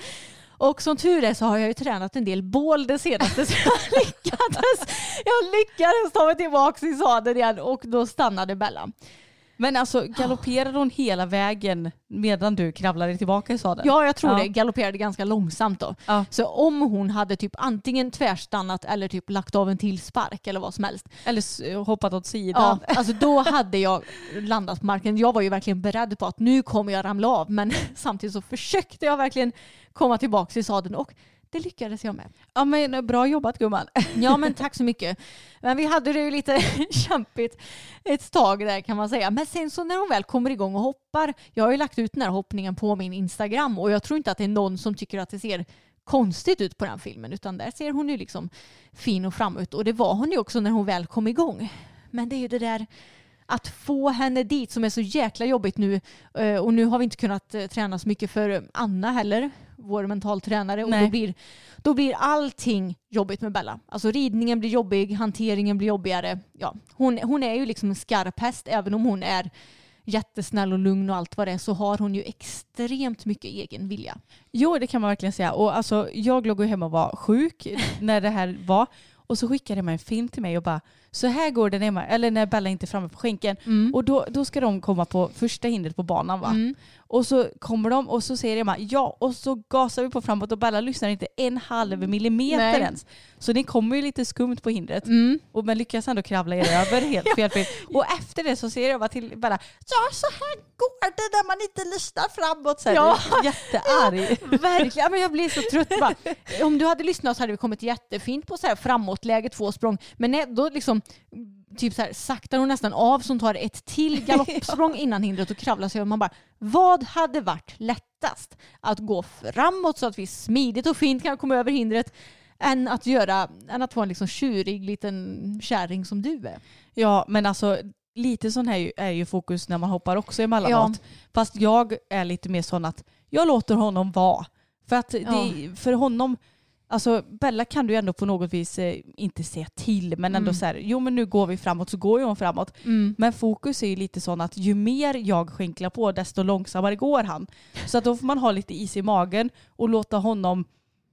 Och som tur är så har jag ju tränat en del bål det senaste så jag lyckades, jag lyckades ta mig tillbaka i sadeln igen och då stannade Bella. Men alltså galopperade hon hela vägen medan du kravlade tillbaka i sadeln? Ja, jag tror Ja. det. Galopperade ganska långsamt då. Ja. Så om hon hade typ antingen tvärstannat eller typ lagt av en till spark eller vad som helst. Eller hoppat åt sidan? Ja, alltså då hade jag landat på marken. Jag var ju verkligen beredd på att nu kommer jag ramla av. Men samtidigt så försökte jag verkligen komma tillbaka i sadeln och det lyckades jag med. Ja men bra jobbat gumman. Ja men tack så mycket. Men vi hade det ju lite kämpigt ett tag där kan man säga. Men sen så när hon väl kommer igång och hoppar. Jag har ju lagt ut den här hoppningen på min Instagram och jag tror inte att det är någon som tycker att det ser konstigt ut på den filmen utan där ser hon ju liksom fin och framåt och det var hon ju också när hon väl kom igång. Men det är ju det där att få henne dit som är så jäkla jobbigt nu Eh, och nu har vi inte kunnat eh, träna så mycket för Anna heller, vår mentaltränare och då blir, då blir allting jobbigt med Bella. Alltså ridningen blir jobbig, hanteringen blir jobbigare. Ja, hon, hon är ju liksom en skarp häst även om hon är jättesnäll och lugn och allt vad det är så har hon ju extremt mycket egen vilja. Jo det kan man verkligen säga. Och alltså, jag låg ju hemma och var sjuk när det här var. Och så skickade de en film till mig och bara så här går det när, eller när Bella inte är framme på skänken. Och då, då ska de komma på första hindret på banan va? Och så kommer de och så säger Emma ja och så gasar vi på framåt och Bella lyssnar inte en halv millimeter Nej. ens. Så ni kommer ju lite skumt på hindret. Och men lyckas ändå kravla er över helt felfritt. Och efter det så säger bara till Bella ja så här går det när man inte lyssnar framåt. Så här, Ja. Jättearg. Verkligen, men jag blir så trött bara. Om du hade lyssnat så hade vi kommit jättefint på så här framåtläge, två språng. Men nej, då liksom typ så här, saktar hon nästan av som tar ett till galoppsprång innan hindret och kravlar sig och man bara vad hade varit lättast? Att gå framåt så att vi smidigt och fint kan komma över hindret än att göra, än att vara en liksom tjurig liten kärring som du är. Ja men alltså lite sån här är ju- fokus när man hoppar också emellanåt. Fast jag är lite mer sån att jag låter honom vara. För att det, för honom, alltså Bella kan du ju ändå på något vis eh, inte säga till men ändå så här, jo men nu går vi framåt så går ju hon framåt. Men fokus är ju lite sån att ju mer jag skänklar på desto långsammare går han. Så att då får man ha lite is i magen och låta honom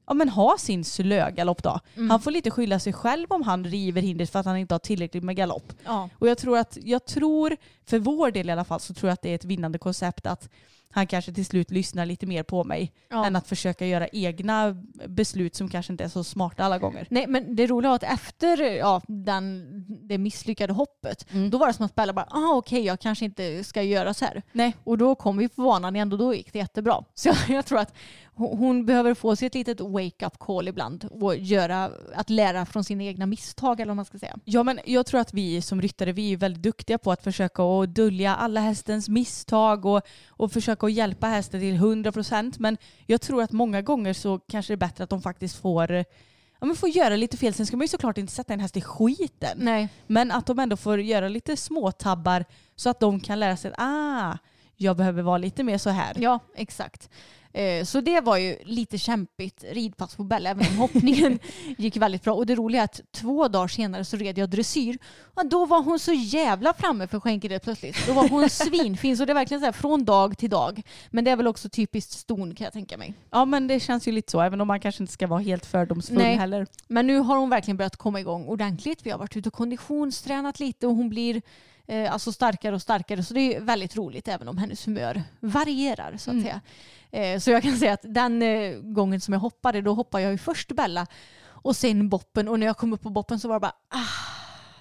ja, men ha sin slögalopp då. Han får lite skylla sig själv om han river hindret för att han inte har tillräckligt med galopp. Ja. Och jag tror att, jag tror, för vår del i alla fall, så tror jag att det är ett vinnande koncept att han kanske till slut lyssnar lite mer på mig Ja. än att försöka göra egna beslut som kanske inte är så smarta alla gånger. Nej men det roliga var att efter ja, den, det misslyckade hoppet då var det som att Bella bara ah, okej jag kanske inte ska göra så här. Nej. Och då kom vi på banan igen och då gick det jättebra. Så jag, jag tror att hon, behöver få sig ett litet wake-up call ibland och göra, att lära från sina egna misstag eller vad man ska säga. Ja men jag tror att vi som ryttare vi är väldigt duktiga på att försöka att dölja alla hästens misstag och, och försöka att hjälpa hästen till 100% men jag tror att många gånger så kanske det är bättre att de faktiskt får, ja, men får göra lite fel. Sen ska man ju såklart inte sätta en häst i skiten. Nej. Men att de ändå får göra lite småtabbar så att de kan lära sig att ah, jag behöver vara lite mer så här. Ja, exakt. Eh, Så det var ju lite kämpigt ridpass på Bella, även om hoppningen gick väldigt bra. Och det roliga är att två dagar senare så red jag dressyr. Och då var hon så jävla framme för skänkedet plötsligt. Då var hon svinfin. Så det är verkligen så här från dag till dag. Men det är väl också typiskt ston kan jag tänka mig. Ja men det känns ju lite så, även om man kanske inte ska vara helt fördomsfull Nej. heller. Men nu har hon verkligen börjat komma igång ordentligt. Vi har varit ute och konditionstränat lite och hon blir eh, alltså starkare och starkare. Så det är väldigt roligt även om hennes humör varierar så att säga. Eh, så jag kan säga att den eh, gången som jag hoppade då hoppade jag ju först Bella och sen boppen och när jag kom upp på boppen så var det bara ah,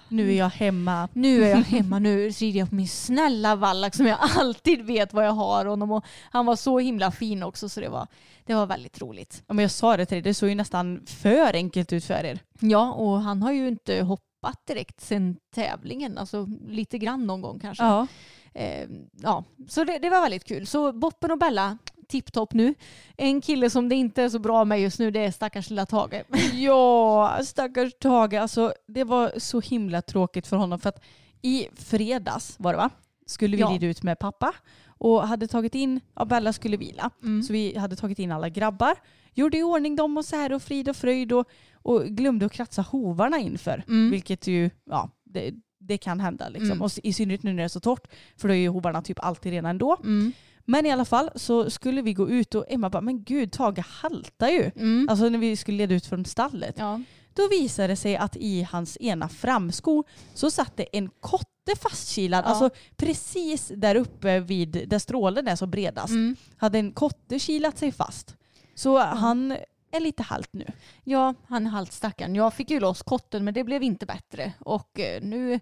Nu är jag hemma. nu är jag hemma, nu rider jag på min snälla vallack som jag alltid vet vad jag har honom och han var så himla fin också så det var, det var väldigt roligt. Ja, men jag sa det till dig, det såg ju nästan för enkelt ut för er. Ja, och han har ju inte hoppat direkt sen tävlingen. Alltså lite grann någon gång kanske. Ja. Eh, ja. Så det, det var väldigt kul. Så Boppen och Bella, tipptopp nu. En kille som det inte är så bra med just nu det är stackars lilla Tage. Ja, stackars Tage. Alltså, det var så himla tråkigt för honom för att i fredags var det va? Skulle vi Ja. rida ut med pappa och hade tagit in, ja Bella skulle vila. Mm. Så vi hade tagit in alla grabbar, gjorde i ordning dem och så här och frid och fröjd och, och glömde att kratsa hovarna inför. Mm. Vilket ju, ja, det, det kan hända. Liksom. Mm. Och i synnerhet nu när det är så torrt. För då är ju hovarna typ alltid rena ändå. Mm. Men i alla fall så skulle vi gå ut och Emma bara, men gud Tage haltar ju. Mm. Alltså när vi skulle leda ut från stallet. Ja. Då visade det sig att i hans ena framsko så satt det en kotte fastkilad. Ja. Alltså precis där uppe vid där strålen är som bredast. Mm. Hade en kotte kilat sig fast. Så han är lite halt nu. Ja, han är halt stackaren. Jag fick ju loss kotten men det blev inte bättre. Och eh, nu,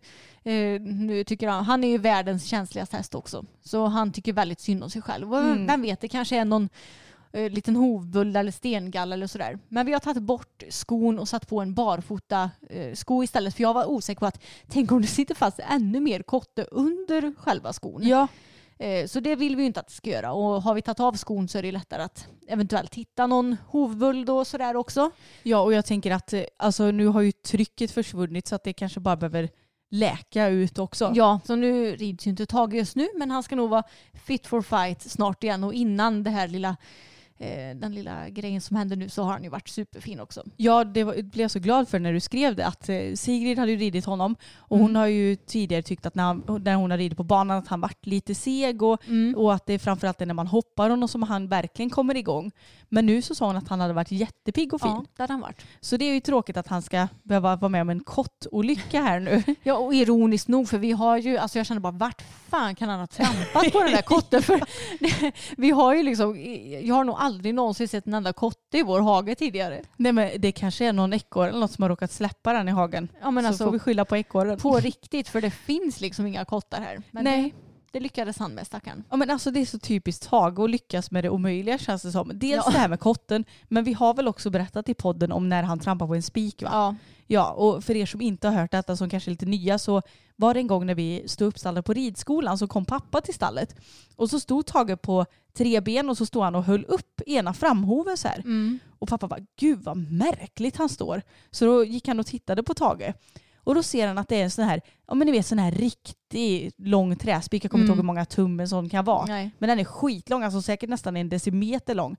eh, nu tycker han, han är ju världens känsligaste häst också. Så han tycker väldigt synd om sig själv. Och Mm. Vem vet, det kanske är någon eh, liten hovbull eller stengall eller sådär. Men vi har tagit bort skon och satt på en barfota sko istället. För jag var osäker på att tänk om det sitter fast ännu mer kotte under själva skon. Ja, Så det vill vi ju inte att det ska göra. Och har vi tagit av skon så är det lättare att eventuellt hitta någon hovbull då sådär också. ja och jag tänker att eh, alltså, nu har ju trycket försvunnit så att det kanske bara behöver läka ut också. Ja, så nu rids ju inte Tage just nu men han ska nog vara fit for fight snart igen och innan det här lilla eh, den lilla grejen som händer nu så har han ju varit superfin också. Ja, det var, blev jag så glad för när du skrev det. Att eh, Sigrid hade ju ridit honom och hon Mm. har ju tidigare tyckt att när, han, när hon har ridit på banan att han varit lite seg och, och att det är framförallt är när man hoppar honom som han verkligen kommer igång. Men nu så sa hon att han hade varit jättepigg och fin. Ja, har han varit. Så det är ju tråkigt att han ska behöva vara med om en kottolycka här nu. Ja, och ironiskt nog för vi har ju, alltså jag känner bara vart fan kan han ha trampat på den där kotten? För det, vi har ju liksom, jag har nog aldrig någonsin sett en enda kotte i vår hage tidigare. Nej men det kanske är någon ekorre eller något som har råkat släppa den i hagen. Ja men så alltså får vi skylla på ekorren. på riktigt för det finns liksom inga kottar här. Men Nej. Det, det lyckades han med stackaren. Ja men alltså det är så typiskt Tage att lyckas med det omöjliga känns det som. Dels Ja. det här med kotten, men vi har väl också berättat i podden om när han trampar på en spik va? Ja. Ja, och för er som inte har hört detta som kanske är lite nya så var det en gång när vi stod uppstallade på ridskolan så kom pappa till stallet och så stod Tage på tre ben och så stod han och höll upp ena framhoven så här. Mm. Och pappa bara, gud vad märkligt han står. Så då gick han och tittade på Tage. Och då ser han att det är en sån här, ja men ni vet sån här riktig lång träspik. Jag kommer inte Mm. ihåg hur många tum en sån kan vara. Nej. Men den är skitlång, alltså säkert nästan en decimeter lång.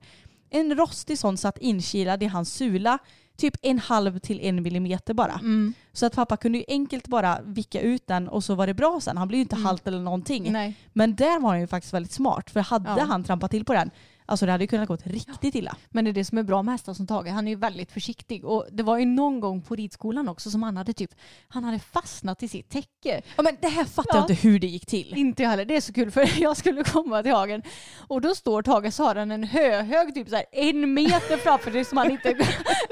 En rostig sån satt inkilad i hans sula, typ en halv till en millimeter bara. Mm. Så att pappa kunde ju enkelt bara vicka ut den och så var det bra sen. Han blev ju inte Mm. halt eller någonting. Nej. Men där var han ju faktiskt väldigt smart. För hade Ja. han trampat till på den, alltså det hade ju kunnat gått riktigt illa. Men det är det som är bra med hästar som Tage. Han är ju väldigt försiktig. Och det var ju någon gång på ridskolan också som han hade typ, han hade fastnat i sitt täcke. Ja men det här fattar Ja. jag inte hur det gick till. Inte jag heller. Det är så kul för jag skulle komma till hagen och då står Tage han en höhög typ så här en meter framför sig som han inte...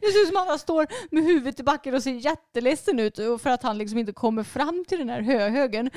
det ser ut som att han står med huvudet i backen och ser jätteledsen ut för att han liksom inte kommer fram till den här höhögen.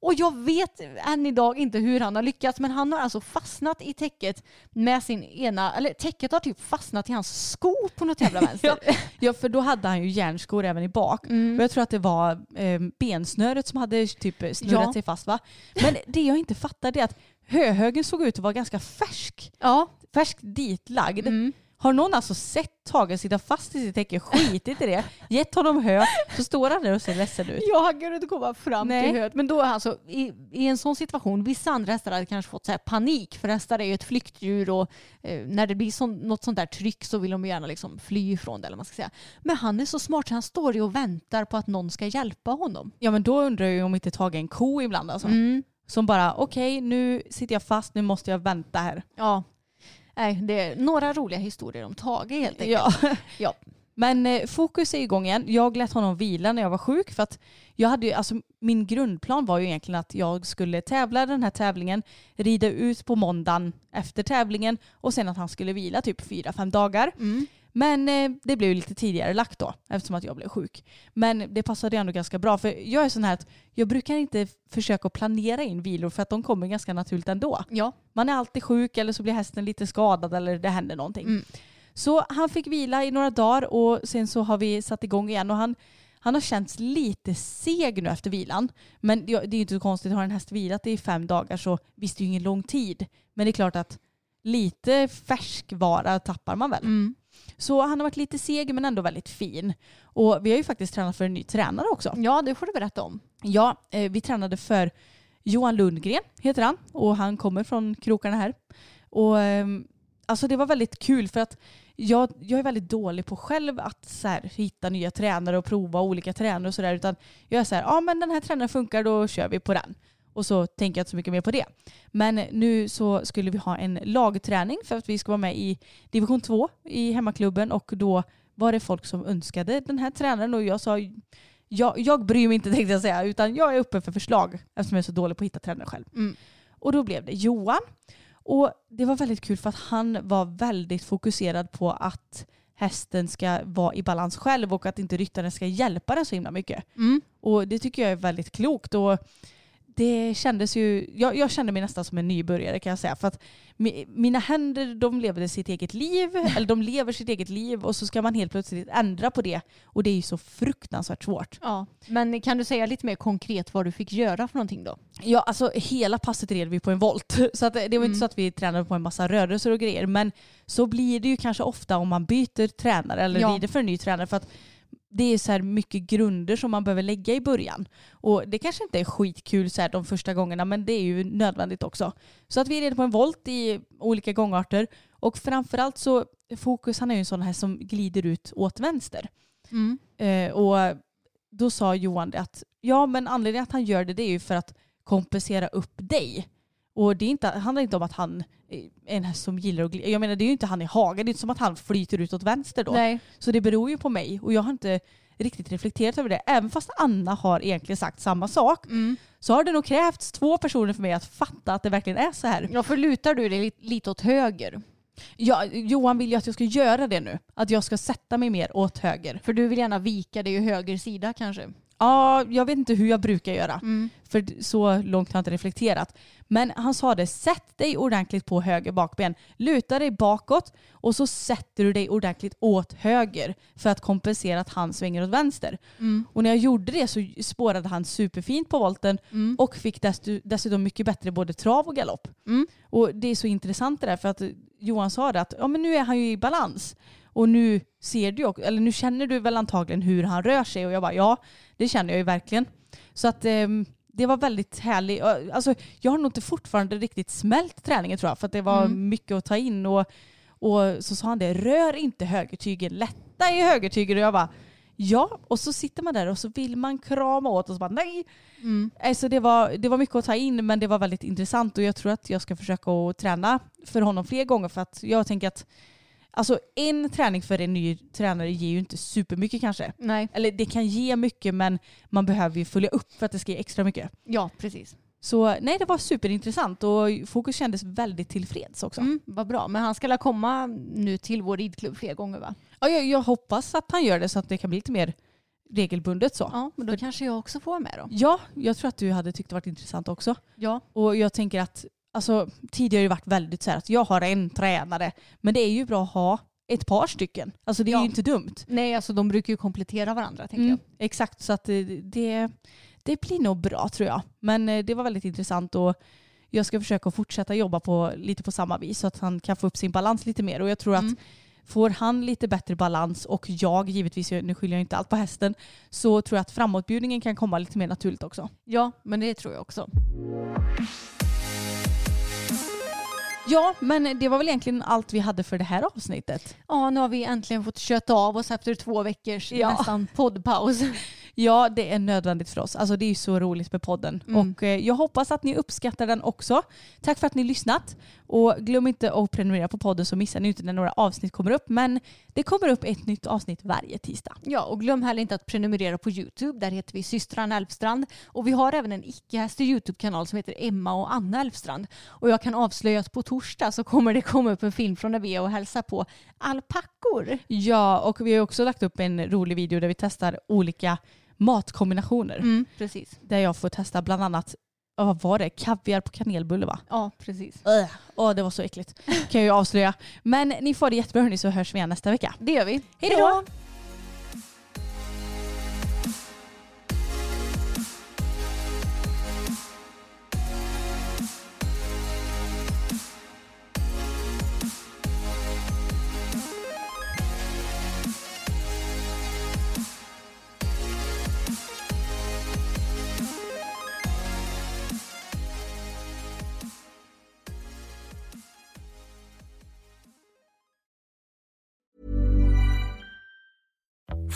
Och jag vet än idag inte hur han har lyckats men han har alltså fastnat i täcket med sin ena, eller täcket har typ fastnat i hans sko på något jävla vänster. Ja, ja för då hade han ju järnskor även i bak. Mm. Och jag tror att det var eh, bensnöret som hade typ snurrat Ja. sig fast va. Men det jag inte fattar är att höhögen såg ut att vara ganska färsk. Ja. Färskt ditlagd. Mm. Har någon alltså sett Tage sitta fast i sitt täcke, skitit i det, gett honom hö, så står han där och ser ledsen ut. Ja, han kunde inte komma fram Nej. till höet. Men då är alltså, i, i en sån situation, vissa andra hästar hade kanske fått så här panik, för hästar är ju ett flyktdjur och eh, när det blir sån, något sånt där tryck så vill de gärna liksom fly ifrån det. Eller man ska säga. Men han är så smart så han står ju och väntar på att någon ska hjälpa honom. Ja men då undrar jag ju om inte Tage är en ko ibland alltså. Mm. Som bara, okej nu sitter jag fast, nu måste jag vänta här. Ja. Nej, det är några roliga historier om Tage helt enkelt. Ja. Ja. Men eh, fokus är igång igen. Jag lät honom vila när jag var sjuk för att jag hade ju, alltså, min grundplan var ju egentligen att jag skulle tävla den här tävlingen, rida ut på måndagen efter tävlingen och sen att han skulle vila typ fyra, fem dagar. Mm. Men eh, det blev lite tidigare lagt då eftersom att jag blev sjuk. Men det passade ändå ganska bra för jag är sån här att jag brukar inte försöka planera in vilor för att de kommer ganska naturligt ändå. Ja. Man är alltid sjuk eller så blir hästen lite skadad eller det händer någonting. Mm. Så han fick vila i några dagar och sen så har vi satt igång igen och han, han har känts lite seg nu efter vilan. Men det det är ju inte så konstigt, har en häst vilat i fem dagar så visst det är ju ingen lång tid. Men det är klart att lite färskvara tappar man väl. Mm. Så han har varit lite seg men ändå väldigt fin. Och vi har ju faktiskt tränat för en ny tränare också. ja, det får du berätta om. Ja, eh, vi tränade för Johan Lundgren heter han och han kommer från krokarna här. Och ehm, alltså det var väldigt kul för att jag, jag är väldigt dålig på själv att så här, hitta nya tränare och prova olika tränare och sådär. Utan jag är så här, ja men den här tränaren funkar, då kör vi på den. Och så tänker jag inte så mycket mer på det. Men nu så skulle vi ha en lagträning för att vi ska vara med i division 2 i hemmaklubben och då var det folk som önskade den här tränaren och jag sa jag, jag bryr mig inte tänkte jag säga utan jag är uppe för förslag eftersom jag är så dålig på att hitta tränare själv. Mm. Och då blev det Johan. Och det var väldigt kul för att han var väldigt fokuserad på att hästen ska vara i balans själv och att inte ryttaren ska hjälpa den så himla mycket. Mm. Och det tycker jag är väldigt klokt. Och det kändes ju, jag, jag kände mig nästan som en nybörjare kan jag säga. För att mi, mina händer de levde sitt eget liv, eller de lever sitt eget liv och så ska man helt plötsligt ändra på det. Och det är ju så fruktansvärt svårt. Ja. Men kan du säga lite mer konkret vad du fick göra för någonting då? Ja, alltså hela passet red vi på en volt. Så att det var inte så att vi tränade på en massa rörelser och grejer. Men så blir det ju kanske ofta om man byter tränare eller Ja. rider för en ny tränare. För att det är så här mycket grunder som man behöver lägga i början. Och det kanske inte är skitkul så här de första gångerna men det är ju nödvändigt också. Så att vi red på en volt i olika gångarter. Och framförallt så fokus han är ju en sån här som glider ut åt vänster. Mm. Eh, och då sa Johan det att ja men anledningen att han gör det det är ju för att kompensera upp dig. Och det är inte, handlar inte om att han är en häst som gillar att glida. Jag menar det är ju inte han i hagen. Det är inte som att han flyter ut åt vänster då. Nej. Så det beror ju på mig och jag har inte riktigt reflekterat över det. Även fast Anna har egentligen sagt samma sak Mm. så har det nog krävts två personer för mig att fatta att det verkligen är så här. Ja, för lutar du dig lite, åt höger? Ja, Johan vill ju att jag ska göra det nu. Att jag ska sätta mig mer åt höger. För du vill gärna vika dig i höger sida kanske? Ja, jag vet inte hur jag brukar göra. Mm. För så långt har jag inte reflekterat. Men han sa det, sätt dig ordentligt på höger bakben. Luta dig bakåt och så sätter du dig ordentligt åt höger för att kompensera att han svänger åt vänster. Mm. Och när jag gjorde det så spårade han superfint på volten Mm. och fick dessutom mycket bättre både trav och galopp. Mm. Och det är så intressant det där för att Johan sa det att ja, men nu är han ju i balans. Och nu ser du också, eller nu känner du väl antagligen hur han rör sig och jag bara ja det känner jag ju verkligen. Så att ehm, det var väldigt härligt. Alltså, jag har nog inte fortfarande riktigt smält träningen tror jag för att det var Mm. mycket att ta in. Och, och så sa han det, rör inte högertygen, lätta i högertygen. Och jag bara ja. Och så sitter man där och så vill man krama åt och så bara nej. Mm. Alltså det, var, det var mycket att ta in men det var väldigt intressant och jag tror att jag ska försöka att träna för honom fler gånger för att jag tänker att alltså en träning för en ny tränare ger ju inte supermycket kanske. Nej. Eller det kan ge mycket men man behöver ju följa upp för att det ska ge extra mycket. Ja, precis. Så nej det var superintressant och Fokus kändes väldigt tillfreds också. Mm, vad bra. Men han ska la komma nu till vår ridklubb fler gånger va? Ja, jag, jag hoppas att han gör det så att det kan bli lite mer regelbundet så. Ja, men då För- kanske jag också får vara med då. Ja, jag tror att du hade tyckt det varit intressant också. Ja. Och jag tänker att alltså, tidigare har det varit väldigt så här att jag har en tränare. Men det är ju bra att ha ett par stycken. Alltså det är Ja. ju inte dumt. Nej, alltså de brukar ju komplettera varandra tänker Mm, jag. exakt, så att eh, det, det blir nog bra tror jag. Men eh, det var väldigt intressant och jag ska försöka fortsätta jobba på, lite på samma vis så att han kan få upp sin balans lite mer. Och jag tror Mm. att får han lite bättre balans och jag givetvis, nu skyller jag inte allt på hästen, så tror jag att framåtbjudningen kan komma lite mer naturligt också. Ja, men det tror jag också. Ja, men det var väl egentligen allt vi hade för det här avsnittet. Ja, nu har vi äntligen fått köta av oss efter två veckors Ja. nästan poddpaus. Ja, det är nödvändigt för oss. Alltså det är ju så roligt med podden. Mm. Och eh, jag hoppas att ni uppskattar den också. Tack för att ni lyssnat. Och glöm inte att prenumerera på podden så missar ni inte när några avsnitt kommer upp. Men det kommer upp ett nytt avsnitt varje tisdag. Ja, och glöm heller inte att prenumerera på YouTube. Där heter vi systrarna Elfstrand. Och vi har även en icke-hästig YouTube-kanal som heter Emma och Anna Elfstrand. Och jag kan avslöja att på torsdag så kommer det komma upp en film från när vi är och hälsar på alpackor. Ja, och vi har också lagt upp en rolig video där vi testar olika matkombinationer. Mm, precis. Där jag får testa bland annat, vad var det? Kaviar på kanelbulle va? Ja, precis. Åh, det var så äckligt. Kan jag ju avslöja. Men ni får det jättebra hörni så hörs vi igen nästa vecka. Det gör vi. Hej då!